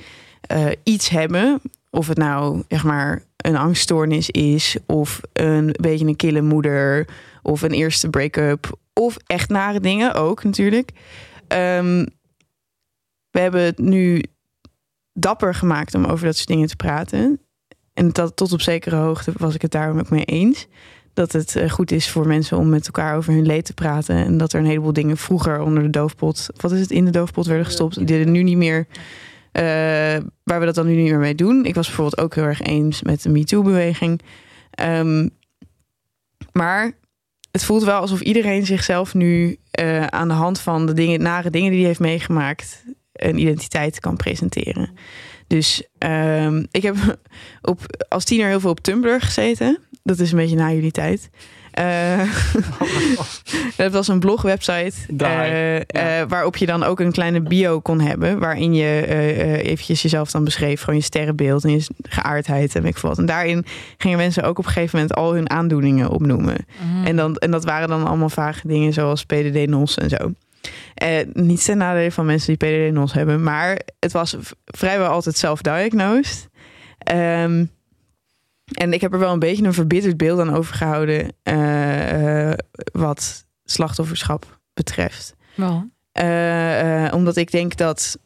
Speaker 2: iets hebben, of het nou zeg maar een angststoornis is, of een beetje een kille moeder, of een eerste break-up, of echt nare dingen ook natuurlijk. Ehm, we hebben het nu dapper gemaakt om over dat soort dingen te praten. En dat tot op zekere hoogte was ik het daarom ook mee eens dat het eh, goed is voor mensen om met elkaar over hun leed te praten. En dat er een heleboel dingen vroeger onder de doofpot, wat is het, in de doofpot werden gestopt, die er nu niet meer, eh, waar we dat dan nu niet meer mee doen. Ik was bijvoorbeeld ook heel erg eens met de MeToo-beweging. Ehm, maar het voelt wel alsof iedereen zichzelf nu eh, aan de hand van de dingen, nare dingen die hij heeft meegemaakt, een identiteit kan presenteren. Dus ehm, ik heb <laughs> op, als tiener heel veel op Tumblr gezeten. Dat is een beetje na jullie tijd. Eh, <laughs> dat was een blogwebsite eh, eh, waarop je dan ook een kleine bio kon hebben. Waarin je eventjes jezelf dan beschreef. Gewoon je sterrenbeeld en je geaardheid en weet ik wat. En daarin gingen mensen ook op een gegeven moment al hun aandoeningen opnoemen.
Speaker 7: Mhm.
Speaker 2: En, dan, en dat waren dan allemaal vage dingen zoals PDD-NOS en zo. Eh, niet ten nadele van mensen die PDD-NOS hebben. Maar het was vrijwel altijd self-diagnosed. Ehm, en ik heb er wel een beetje een verbitterd beeld aan overgehouden. eh, eh, wat slachtofferschap betreft.
Speaker 7: Wel.
Speaker 2: Eh, eh, omdat ik denk dat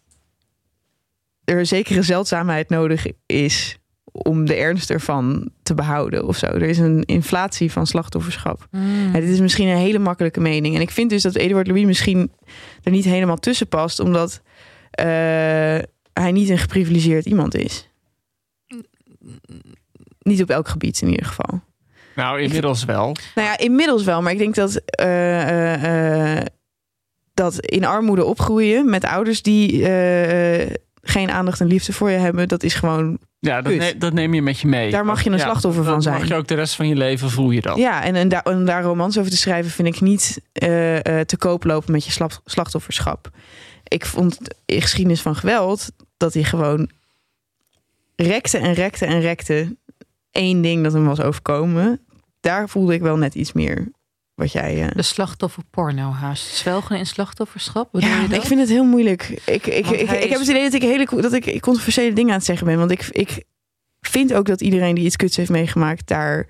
Speaker 2: er een zekere zeldzaamheid nodig is om de ernst ervan te behouden of zo. Er is een inflatie van slachtofferschap.
Speaker 7: Mm.
Speaker 2: Ja, dit is misschien een hele makkelijke mening. En ik vind dus dat Eduard Louis misschien er niet helemaal tussen past, omdat eh, hij niet een geprivilegeerd iemand is. Niet op elk gebied in ieder geval.
Speaker 6: Nou, inmiddels wel.
Speaker 2: Nou ja, inmiddels wel. Maar ik denk dat, eh, eh, eh, dat in armoede opgroeien met ouders die eh, eh, geen aandacht en liefde voor je hebben, dat is gewoon.
Speaker 6: Ja, dat, ne- dat neem je met je mee.
Speaker 2: Daar mag je een
Speaker 6: Ja,
Speaker 2: slachtoffer van zijn.
Speaker 6: mag je ook de rest van je leven voel je dat.
Speaker 2: Ja, en, en, daar, en daar romans over te schrijven vind ik niet eh, eh, te koop lopen met je slachtofferschap. Ik vond in geschiedenis van geweld dat hij gewoon rekte en rekte en rekte. Eén ding dat hem was overkomen. Daar voelde ik wel net iets meer wat jij. eh,
Speaker 7: De slachtofferporno haast. Zwelgen in slachtofferschap?
Speaker 2: Ja,
Speaker 7: je dat?
Speaker 2: ik vind het heel moeilijk. Ik, ik,
Speaker 7: Want
Speaker 2: ik, ik heb het idee dat ik hele dat ik controversiële dingen aan het zeggen ben. Want ik, ik vind ook dat iedereen die iets kuts heeft meegemaakt daar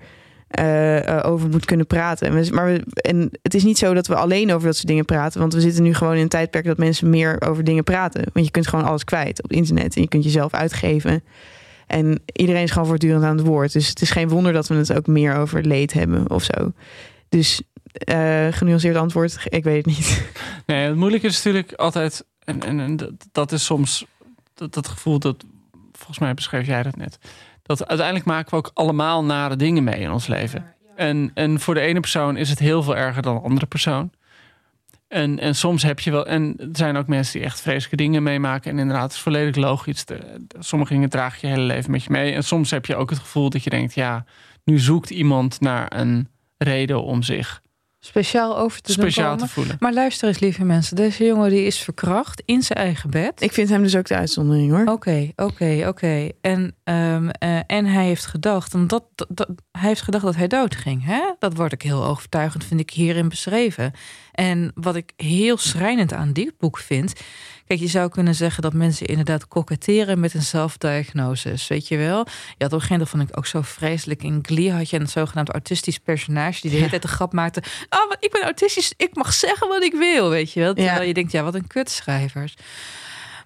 Speaker 2: eh, eh, over moet kunnen praten. En, we, maar we, en het is niet zo dat we alleen over dat soort dingen praten. Want we zitten nu gewoon in een tijdperk dat mensen meer over dingen praten. Want je kunt gewoon alles kwijt op internet. En je kunt jezelf uitgeven. En iedereen is gewoon voortdurend aan het woord. Dus het is geen wonder dat we het ook meer over leed hebben of zo. Dus eh genuanceerd antwoord, ik weet het niet. <laughs>
Speaker 6: Nee, het moeilijke is natuurlijk altijd, en, en, en dat, dat is soms dat, dat gevoel dat, volgens mij beschreef jij dat net, dat uiteindelijk maken we ook allemaal nare dingen mee in ons leven. En, en voor de ene persoon is het heel veel erger dan de andere persoon. En, en soms heb je wel, en er zijn ook mensen die echt vreselijke dingen meemaken. En inderdaad, het is volledig logisch. De, de- sommige dingen draag je je hele leven met je mee. En soms heb je ook het gevoel dat je denkt, ja, nu zoekt iemand naar een reden om zich
Speaker 7: Speciaal over te doen
Speaker 6: speciaal
Speaker 7: komen.
Speaker 6: te voelen.
Speaker 7: Maar luister eens, lieve mensen. Deze jongen die is verkracht in zijn eigen bed.
Speaker 2: Ik vind hem dus ook de uitzondering hoor.
Speaker 7: Oké, oké, oké. En, ehm, eh, en hij heeft gedacht, en dat, dat, dat- hij heeft gedacht dat hij dood ging. Hè? Dat wordt ik heel overtuigend, vind ik hierin beschreven. En wat ik heel schrijnend aan dit boek vind. Kijk, je zou kunnen zeggen dat mensen inderdaad koketteren met een zelfdiagnosis. Weet je wel? Je had op een gegeven moment, vond ik ook zo vreselijk. In Glee had je een zogenaamd autistisch personage die de hele tijd de grap maakte. Oh, ik ben autistisch, ik mag zeggen wat ik wil. Weet je wel? Terwijl
Speaker 2: Ja.
Speaker 7: je denkt, ja, wat een kutschrijvers.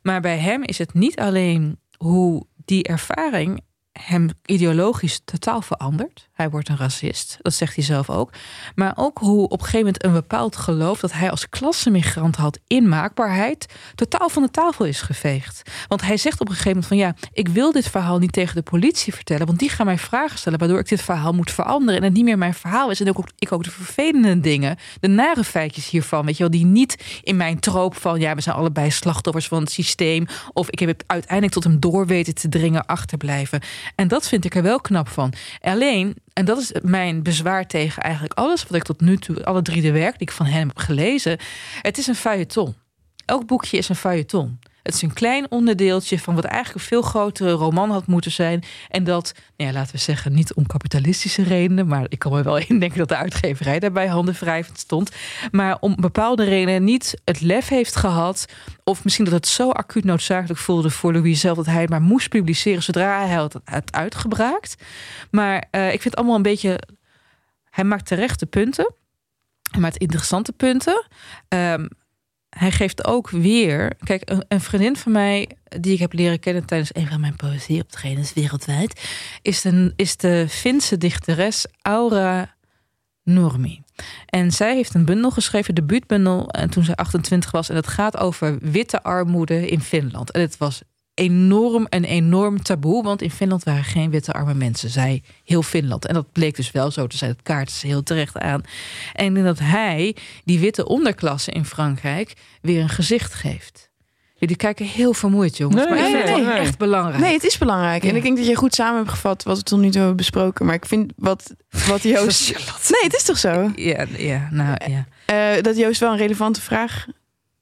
Speaker 7: Maar bij hem is het niet alleen hoe die ervaring hem ideologisch totaal verandert. Hij wordt een racist, dat zegt hij zelf ook. Maar ook hoe op een gegeven moment een bepaald geloof dat hij als klassemigrant had inmaakbaarheid totaal van de tafel is geveegd. Want hij zegt op een gegeven moment van ja, ik wil dit verhaal niet tegen de politie vertellen, want die gaan mij vragen stellen waardoor ik dit verhaal moet veranderen en het niet meer mijn verhaal is. En ook, ik ook de vervelende dingen, de nare feitjes hiervan, weet je wel, die niet in mijn troop van ja, we zijn allebei slachtoffers van het systeem of ik heb het uiteindelijk tot hem door weten te dringen achterblijven. En dat vind ik er wel knap van. Alleen, en dat is mijn bezwaar tegen eigenlijk alles wat ik tot nu toe, alle drie de werk die ik van hem heb gelezen. Het is een feuilleton. Elk boekje is een feuilleton. Het is een klein onderdeeltje van wat eigenlijk een veel grotere roman had moeten zijn. En dat, nou ja, laten we zeggen, niet om kapitalistische redenen. Maar ik kan me wel <laughs> indenken dat de uitgeverij daarbij handenwrijvend stond. Maar om bepaalde redenen niet het lef heeft gehad. Of misschien dat het zo acuut noodzakelijk voelde voor Louis zelf. Dat hij het maar moest publiceren zodra hij het uitgebraakt. Maar uh, ik vind het allemaal een beetje. Hij maakt terechte punten. Hij maakt interessante punten. Um, hij geeft ook weer. Kijk, een, een, vriendin van mij, die ik heb leren kennen tijdens een van mijn poëzieoptredens wereldwijd, is de, is de Finse dichteres Aura Nurmi. En zij heeft een bundel geschreven, de debuutbundel, en toen zij 28 was. En dat gaat over witte armoede in Finland. En het was enorm een enorm taboe. Want in Finland waren geen witte arme mensen, zei heel Finland. En dat bleek dus wel zo te zijn. Dat kaart is heel terecht aan. En ik dat hij die witte onderklasse in Frankrijk weer een gezicht geeft. Jullie kijken heel vermoeid, jongens.
Speaker 2: Nee,
Speaker 7: maar ik vind
Speaker 2: nee,
Speaker 7: het
Speaker 2: nee.
Speaker 7: echt belangrijk.
Speaker 2: Nee, het is belangrijk. En ik denk dat je goed samen hebt gevat wat we tot nu toe hebben besproken. Maar ik vind wat, wat <laughs> Joost... Nee, het is toch zo?
Speaker 7: Ja, ja nou ja.
Speaker 2: Uh, dat Joost wel een relevante vraag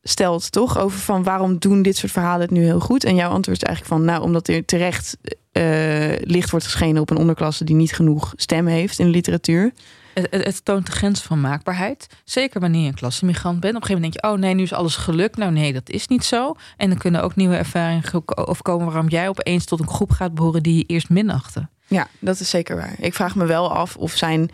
Speaker 2: stelt, toch? Over van waarom doen dit soort verhalen het nu heel goed? En jouw antwoord is eigenlijk van, nou, omdat er terecht uh, licht wordt geschenen op een onderklasse die niet genoeg stem heeft in de literatuur.
Speaker 7: Het, het, het, toont de grens van maakbaarheid. Zeker wanneer je een klassemigrant bent. Op een gegeven moment denk je, oh nee, nu is alles gelukt. Nou nee, dat is niet zo. En dan kunnen ook nieuwe ervaringen overkomen waarom jij opeens tot een groep gaat behoren die je eerst minachtte.
Speaker 2: Ja, dat is zeker waar. Ik vraag me wel af of zijn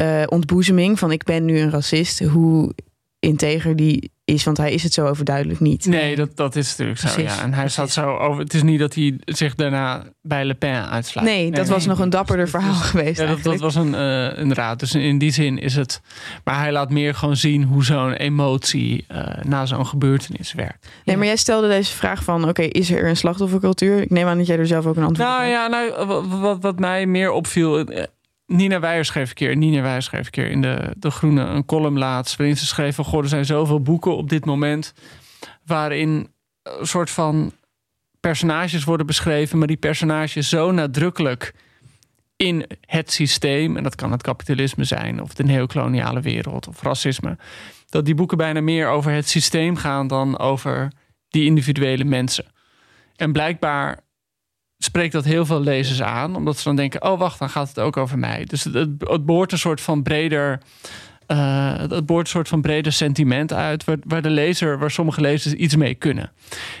Speaker 2: uh, ontboezeming van ik ben nu een racist, hoe integer die is, want hij is het zo overduidelijk niet.
Speaker 6: Nee, dat, dat is natuurlijk zo.
Speaker 2: Precies,
Speaker 6: ja. En hij staat zo over. Het is niet dat hij zich daarna bij Le Pen uitsluit.
Speaker 2: Nee, dat was nog een dapperder verhaal geweest.
Speaker 6: Ja, dat, dat was een, uh, een raad. Dus in die zin is het. Maar hij laat meer gewoon zien hoe zo'n emotie uh, na zo'n gebeurtenis werkt.
Speaker 2: Nee, maar jij stelde deze vraag van: oké, is er een slachtoffercultuur? Ik neem aan dat jij er zelf ook een antwoord op
Speaker 6: Nou ja, nou, wat, wat, wat mij meer opviel. Eh, Nina Weijer schreef een keer, Nina Weijer schreef een keer in de, de Groene een column laatst. Waarin ze schreef van, goh, er zijn zoveel boeken op dit moment... waarin een soort van personages worden beschreven... maar die personages zo nadrukkelijk in het systeem... en dat kan het kapitalisme zijn of de neocoloniale wereld of racisme... dat die boeken bijna meer over het systeem gaan... dan over die individuele mensen. En blijkbaar spreekt dat heel veel lezers aan. Omdat ze dan denken, oh wacht, dan gaat het ook over mij. Dus het, het, een soort van breder... Uh, boort een soort van breder sentiment uit... Waar, waar, de lezer, waar sommige lezers iets mee kunnen.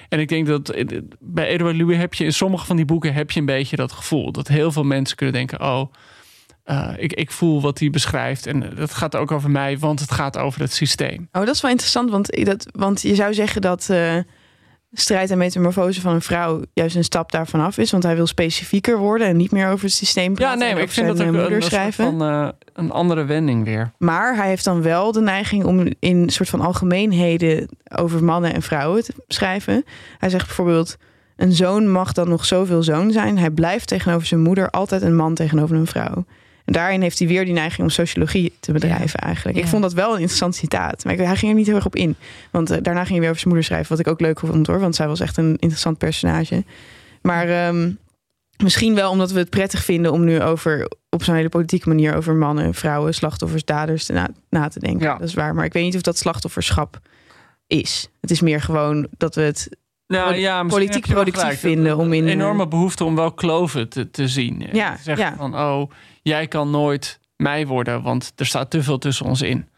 Speaker 6: En ik denk dat bij Edouard Louis heb je... in sommige van die boeken heb je een beetje dat gevoel. Dat heel veel mensen kunnen denken... oh, uh, ik, ik voel wat hij beschrijft. En dat gaat ook over mij, want het gaat over het systeem.
Speaker 2: Oh, dat is wel interessant. Want, dat, want je zou zeggen dat... strijd en metamorfose van een vrouw juist een stap daarvan af is. Want hij wil specifieker worden en niet meer over het systeem praten.
Speaker 6: Ja, nee, maar ik vind dat ook een, een, schrijven. Van, uh, een andere wending weer.
Speaker 2: Maar hij heeft dan wel de neiging om in een soort van algemeenheden over mannen en vrouwen te schrijven. Hij zegt bijvoorbeeld... Een zoon mag dan nog zoveel zoon zijn. Hij blijft tegenover zijn moeder altijd een man tegenover een vrouw. Daarin heeft hij weer die neiging om sociologie te bedrijven ja. eigenlijk. Ik vond dat wel een interessant citaat. Maar hij ging er niet heel erg op in. Want uh, daarna ging hij weer over zijn moeder schrijven. Wat ik ook leuk vond hoor. Want zij was echt een interessant personage. Maar um, misschien wel omdat we het prettig vinden om nu over op zo'n hele politieke manier over mannen, vrouwen, slachtoffers, daders na, na te denken. Ja. Dat is waar. Maar ik weet niet of dat slachtofferschap is. Het is meer gewoon dat we het
Speaker 6: nou, ja,
Speaker 2: politiek productief vinden om in
Speaker 6: een enorme behoefte om wel kloven te, te zien.
Speaker 2: Ja,
Speaker 6: te zeggen
Speaker 2: ja.
Speaker 6: van oh, jij kan nooit mij worden, want er staat te veel tussen ons in.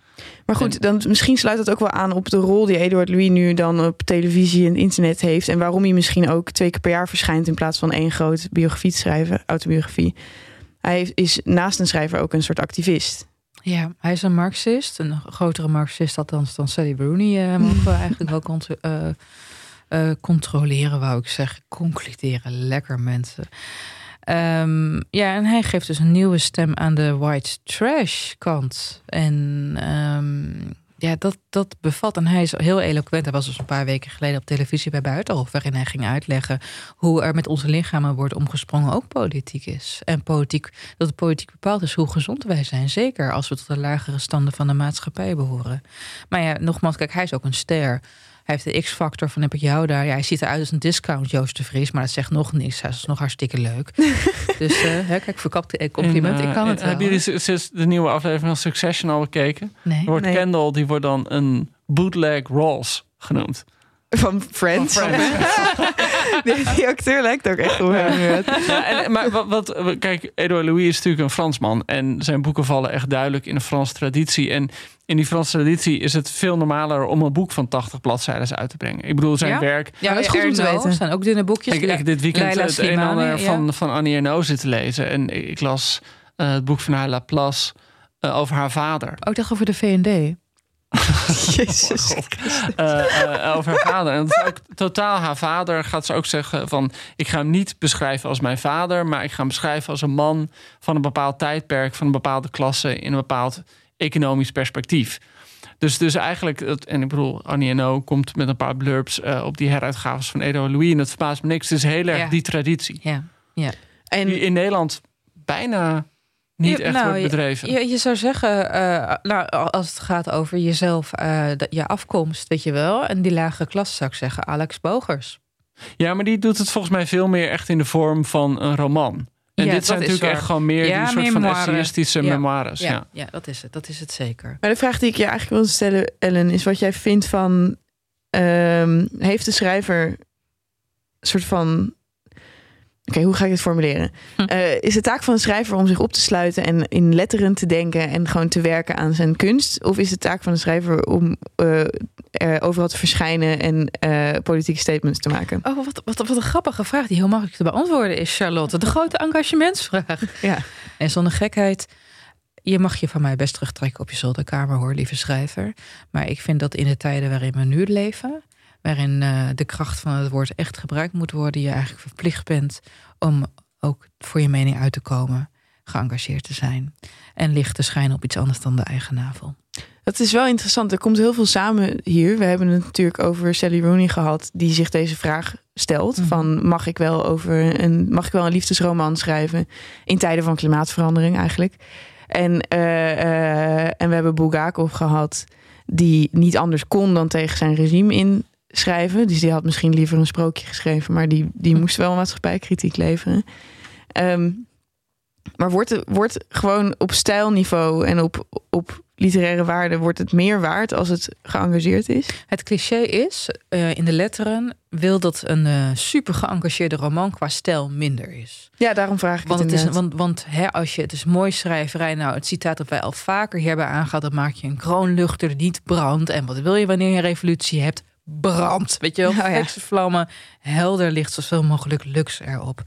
Speaker 2: Maar goed, dan, misschien sluit dat ook wel aan op de rol die Eduard Louis nu dan op televisie en internet heeft. En waarom hij misschien ook twee keer per jaar verschijnt in plaats van één grote biografie te schrijven, autobiografie. Hij is naast een schrijver ook een soort activist.
Speaker 7: Ja, hij is een Marxist, een grotere Marxist althans dan Sally Rooney, uh, mogen we <laughs> eigenlijk wel uh, uh, controleren, wou ik zeggen. Concluderen, lekker mensen. Ehm, ja, en hij geeft dus een nieuwe stem aan de white trash kant. En ehm, ja, dat, dat bevalt. En hij is heel eloquent. Hij was dus een paar weken geleden op televisie bij Buitenhof... waarin hij ging uitleggen hoe er met onze lichamen wordt omgesprongen... ook politiek is. En politiek, dat politiek bepaalt is hoe gezond wij zijn. Zeker als we tot de lagere standen van de maatschappij behoren. Maar ja, nogmaals, kijk, hij is ook een ster... Hij heeft de X-factor van heb ik jou daar. Ja, hij ziet eruit als een discount, Joost de Vries. Maar dat zegt nog niks. Hij is nog hartstikke leuk. <laughs> dus uh, hè, kijk, verkapte eh, compliment.
Speaker 6: En, uh,
Speaker 7: ik kan het wel.
Speaker 6: Hebben jullie sinds de nieuwe aflevering van Succession al bekeken?
Speaker 7: Nee.
Speaker 6: Er wordt
Speaker 2: Nee.
Speaker 6: Kendall, die wordt dan een bootleg Ross genoemd.
Speaker 2: Van Friends.
Speaker 6: Van <laughs>
Speaker 2: die, die acteur lijkt ook echt op hem. inderdaad.
Speaker 6: Ja, en, maar wat, wat, kijk, Edouard Louis is natuurlijk een Fransman. En zijn boeken vallen echt duidelijk in de Franse traditie. En in die Franse traditie is het veel normaler om een boek van 80 bladzijden uit te brengen. Ik bedoel, zijn
Speaker 7: Ja?
Speaker 6: werk.
Speaker 7: Ja,
Speaker 2: dat is goed om te weten.
Speaker 7: staan ook dunne boekjes.
Speaker 6: Ik, ik dit weekend
Speaker 7: Leila
Speaker 6: het een en ander
Speaker 7: ja.
Speaker 6: van, van Annie Ernaux zitten lezen. En ik las eh, het boek van haar Laplace eh, over haar vader.
Speaker 7: Ook dacht over de VND. <laughs>
Speaker 2: Jezus.
Speaker 6: Eh, eh, over haar vader. En dat ook totaal haar vader gaat ze ook zeggen van... ik ga hem niet beschrijven als mijn vader... maar ik ga hem beschrijven als een man van een bepaald tijdperk... van een bepaalde klasse in een bepaald economisch perspectief. Dus, dus eigenlijk, en ik bedoel, Annie Eno komt met een paar blurbs... eh, op die heruitgaves van Edo Louis... en dat verbaast me niks. Het is heel erg
Speaker 7: Ja.
Speaker 6: die traditie.
Speaker 7: Ja.
Speaker 2: En
Speaker 6: Die in Nederland bijna niet echt
Speaker 7: nou,
Speaker 6: wordt bedreven.
Speaker 7: Je, je zou zeggen, eh, nou, als het gaat over jezelf, eh, je afkomst, weet je wel. En die lage klasse zou ik zeggen, Alex Bogers.
Speaker 6: Ja, maar die doet het volgens mij veel meer echt in de vorm van een roman. En
Speaker 7: Ja,
Speaker 6: dit zijn natuurlijk
Speaker 7: waar.
Speaker 6: echt gewoon meer
Speaker 7: Ja,
Speaker 6: die soort
Speaker 7: meer
Speaker 6: van essayistische
Speaker 7: Ja.
Speaker 6: memoires. Ja.
Speaker 7: Ja, ja. dat is het. Dat is het zeker.
Speaker 2: Maar de vraag die ik je eigenlijk wil stellen, Ellen, is wat jij vindt van. ehm, heeft de schrijver een soort van. Oké, hoe ga ik dit formuleren?
Speaker 7: Hm.
Speaker 2: Eh, is het taak van een schrijver om zich op te sluiten en in letteren te denken en gewoon te werken aan zijn kunst? Of is het taak van een schrijver om er overal te verschijnen en eh, politieke statements te maken?
Speaker 7: Oh, wat, wat, wat een grappige vraag die heel makkelijk te beantwoorden is, Charlotte. De grote engagementsvraag.
Speaker 2: Ja.
Speaker 7: En zonder gekheid, je mag je van mij best terugtrekken op je zolderkamer hoor, lieve schrijver. Maar ik vind dat in de tijden waarin we nu leven, waarin eh, de kracht van het woord echt gebruikt moet worden, je eigenlijk verplicht bent om ook voor je mening uit te komen, geëngageerd te zijn. En licht te schijnen op iets anders dan de eigen navel.
Speaker 2: Dat is wel interessant. Er komt heel veel samen hier. We hebben het natuurlijk over Sally Rooney gehad, die zich deze vraag stelt:
Speaker 7: Mhm.
Speaker 2: van mag ik wel over een mag ik wel een liefdesroman schrijven in tijden van klimaatverandering eigenlijk? En, eh, eh, en we hebben Bulgakov gehad, die niet anders kon dan tegen zijn regime inschrijven. Dus die had misschien liever een sprookje geschreven, maar die, die moest wel maatschappijkritiek leveren. Ehm, maar wordt, wordt gewoon op stijlniveau en op, op literaire waarde wordt het meer waard als het geëngageerd is?
Speaker 7: Het cliché is, eh, in de letteren, wil dat een eh, super geëngageerde roman qua stijl minder is.
Speaker 2: Ja, daarom vraag ik
Speaker 7: Want,
Speaker 2: het
Speaker 7: het is, want, want hè, als je, het is mooi schrijverij. Nou, het citaat dat wij al vaker hier hebben aangehaald. Dan maak je een kroonluchter niet brandt. En wat wil je wanneer je een revolutie hebt? Brand. Weet je wel,
Speaker 2: Oh ja.
Speaker 7: fikse vlammen. Helder licht, zoveel mogelijk lux erop.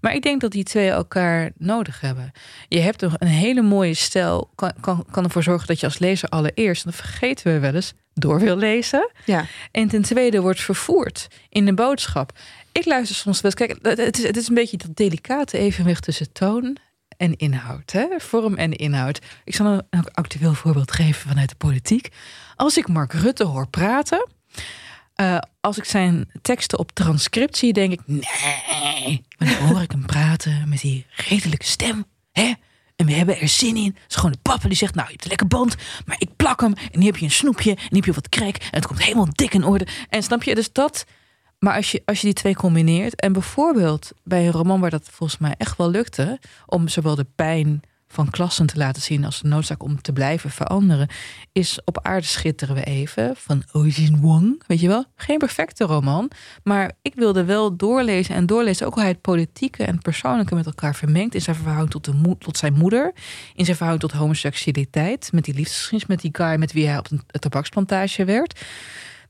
Speaker 7: Maar ik denk dat die twee elkaar nodig hebben. Je hebt toch een hele mooie stijl. Kan, kan, kan ervoor zorgen dat je als lezer allereerst... en dat vergeten we wel eens, door wil lezen.
Speaker 2: Ja.
Speaker 7: En ten tweede wordt vervoerd in de boodschap. Ik luister soms wel eens. Kijk, het is, het is een beetje dat delicate evenwicht tussen toon en inhoud. Hè? Vorm en inhoud. Ik zal een, een actueel voorbeeld geven vanuit de politiek. Als ik Mark Rutte hoor praten. Eh, als ik zijn teksten op transcriptie denk ik, nee. Maar dan hoor ik hem praten met die redelijke stem. Hè? En we hebben er zin in. Het is gewoon de papa die zegt, nou, je hebt een lekker band. Maar ik plak hem. En nu heb je een snoepje. En nu heb je wat krek. En het komt helemaal dik in orde. En snap je, dus dat... Maar als je, als je die twee combineert... en bijvoorbeeld bij een roman waar dat volgens mij echt wel lukte... om zowel de pijn van klassen te laten zien... als de noodzaak om te blijven veranderen... is Op aarde schitteren we even van Ojin Wong. Weet je wel? Geen perfecte roman. Maar ik wilde wel doorlezen en doorlezen... ook hoe hij het politieke en persoonlijke met elkaar vermengt... in zijn verhouding tot, de tot zijn moeder... in zijn verhouding tot homoseksualiteit... met die liefdesgeschiedenis met die guy met wie hij op een tabaksplantage werd...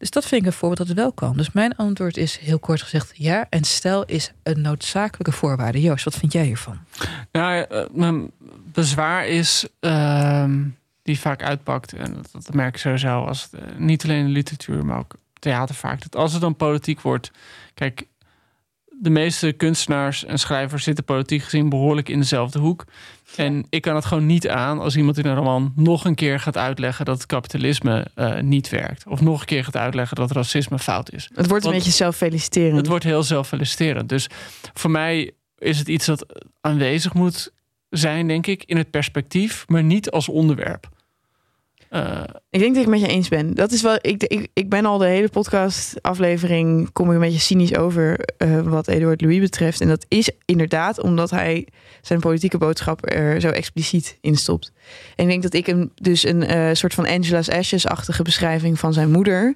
Speaker 7: Dus dat vind ik een voorbeeld dat het wel kan. Dus mijn antwoord is heel kort gezegd ja. En stijl is een noodzakelijke voorwaarde. Joost, wat vind jij hiervan?
Speaker 6: Nou, eh, mijn bezwaar is ehm, die vaak uitpakt. En dat, merk ik sowieso als eh, niet alleen in de literatuur, maar ook theater vaak. Dat als het dan politiek wordt, kijk, de meeste kunstenaars en schrijvers zitten politiek gezien behoorlijk in dezelfde hoek. En ik kan het gewoon niet aan als iemand in een roman nog een keer gaat uitleggen dat het kapitalisme eh, niet werkt. Of nog een keer gaat uitleggen dat racisme fout is.
Speaker 2: Het wordt een
Speaker 6: Want-
Speaker 2: beetje zelffeliciterend.
Speaker 6: Het wordt heel zelffeliciterend. Dus voor mij is het iets dat aanwezig moet zijn, denk ik, in het perspectief, maar niet als onderwerp.
Speaker 2: Ik denk dat ik met je eens ben. Dat is wel. Ik, ik, ik ben al de hele podcast-aflevering. kom ik een beetje cynisch over. eh, wat Eduard Louis betreft. En dat is inderdaad omdat hij zijn politieke boodschap er zo expliciet in stopt. En ik denk dat ik hem dus een eh, soort van Angela's Ashes-achtige beschrijving van zijn moeder.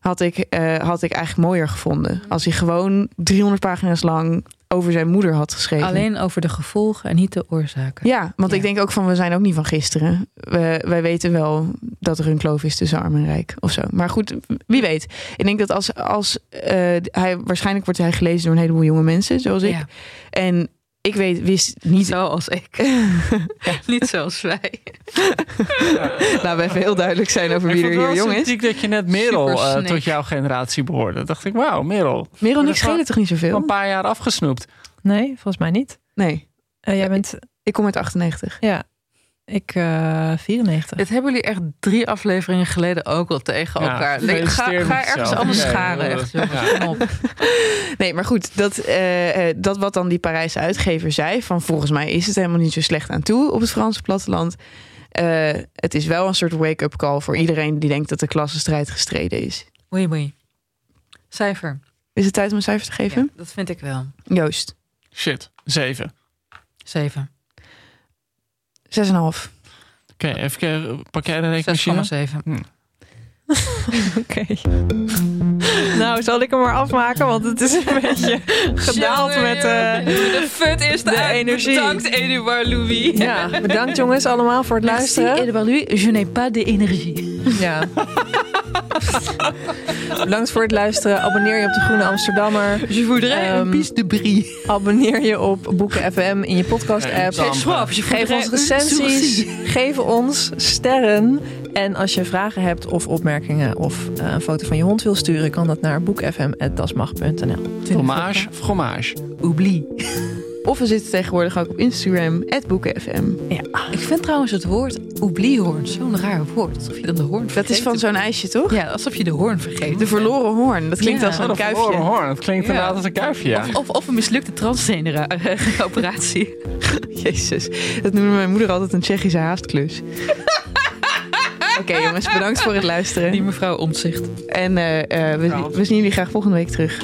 Speaker 2: had ik, eh, had ik eigenlijk mooier gevonden. Als hij gewoon 300 pagina's lang over zijn moeder had geschreven.
Speaker 7: Alleen over de gevolgen en niet de oorzaken.
Speaker 2: Ja, want
Speaker 7: Ja.
Speaker 2: ik denk ook van we zijn ook niet van gisteren. We, wij weten wel dat er een kloof is tussen arm en rijk of zo. Maar goed, wie weet. Ik denk dat als, als eh, hij waarschijnlijk wordt hij gelezen door een heleboel jonge mensen, zoals ik.
Speaker 7: Ja.
Speaker 2: En ik weet, wist niet.
Speaker 7: Zoals ik. <laughs> Niet zoals wij. <laughs>
Speaker 2: Laten we even heel duidelijk zijn over
Speaker 6: ik
Speaker 2: wie er hier jong is.
Speaker 6: sympathiek dat je net Merel eh, tot jouw generatie behoorde. Dan dacht ik, wauw, Merel.
Speaker 2: Merel ik
Speaker 6: wel-
Speaker 2: schelen toch niet zoveel?
Speaker 6: een paar jaar afgesnoept.
Speaker 8: Nee, volgens mij niet.
Speaker 2: Nee,
Speaker 8: Eh, jij bent,
Speaker 2: ik kom uit 98.
Speaker 8: ja, ik eh 94.
Speaker 7: Dit hebben jullie echt drie afleveringen geleden ook al tegen
Speaker 6: Ja,
Speaker 7: elkaar. Nee, ga, ergens anders
Speaker 6: Ja,
Speaker 7: scharen. Echt,
Speaker 6: ja. <laughs>
Speaker 2: Nee, maar goed, dat, eh, eh, dat wat dan die Parijse uitgever zei: van volgens mij is het helemaal niet zo slecht aan toe op het Franse platteland. Eh, het is wel een soort wake-up call voor iedereen die denkt dat de klassenstrijd gestreden is.
Speaker 7: Oei, oei. Cijfer.
Speaker 2: Is het tijd om een cijfer te geven?
Speaker 7: Ja, dat vind ik wel.
Speaker 2: Joost,
Speaker 6: Shit, zeven.
Speaker 7: Zeven.
Speaker 2: 6,5.
Speaker 6: Oké, even kijken. Pak jij de rekenmachine?
Speaker 7: 6,7. <laughs>
Speaker 8: Oké. nou, zal ik hem maar afmaken, want het is een <laughs> beetje gedaald met... eh,
Speaker 7: de fut is
Speaker 8: de energie.
Speaker 7: Bedankt, Edouard Louis.
Speaker 8: ja, bedankt jongens allemaal voor het luisteren.
Speaker 7: Edouard Louis, je n'ai pas de energie.
Speaker 8: Ja. Bedankt voor het luisteren. Abonneer je op de Groene Amsterdammer.
Speaker 7: Je voudrais
Speaker 8: Ehm,
Speaker 7: een piece de brie.
Speaker 8: Abonneer je op Boeken FM in je podcast
Speaker 6: Ja,
Speaker 8: app.
Speaker 6: dan-
Speaker 7: Soif, je
Speaker 8: Geef ons recensies. Geef ons sterren. En als je vragen hebt of opmerkingen of eh, een foto van je hond wil sturen, kan dat naar boekfm.dasmag.nl.
Speaker 6: Fromage, fromage.
Speaker 7: Oublie.
Speaker 2: Of we zitten tegenwoordig ook op Instagram, boekenfm.
Speaker 7: Ik vind trouwens het woord oubliehoorn zo'n raar woord. Alsof je dan de hoorn vergeet.
Speaker 2: Dat is van zo'n ijsje, toch?
Speaker 7: Ja, alsof je de hoorn vergeet.
Speaker 2: De verloren hoorn. Dat klinkt
Speaker 7: Ja.
Speaker 2: als
Speaker 6: Oh,
Speaker 2: een
Speaker 6: verloren
Speaker 2: kuifje.
Speaker 6: hoorn. Dat klinkt
Speaker 7: Ja.
Speaker 6: inderdaad als een kuifje, ja.
Speaker 7: Of, of een mislukte transgender-operatie. <laughs> <laughs>
Speaker 2: Jezus, dat noemde mijn moeder altijd een Tsjechische haastklus. <laughs> <laughs> Oké jongens, bedankt voor het luisteren.
Speaker 7: Die mevrouw omzicht.
Speaker 2: En eh, eh, we,
Speaker 6: Ja.
Speaker 2: we zien jullie graag volgende week terug.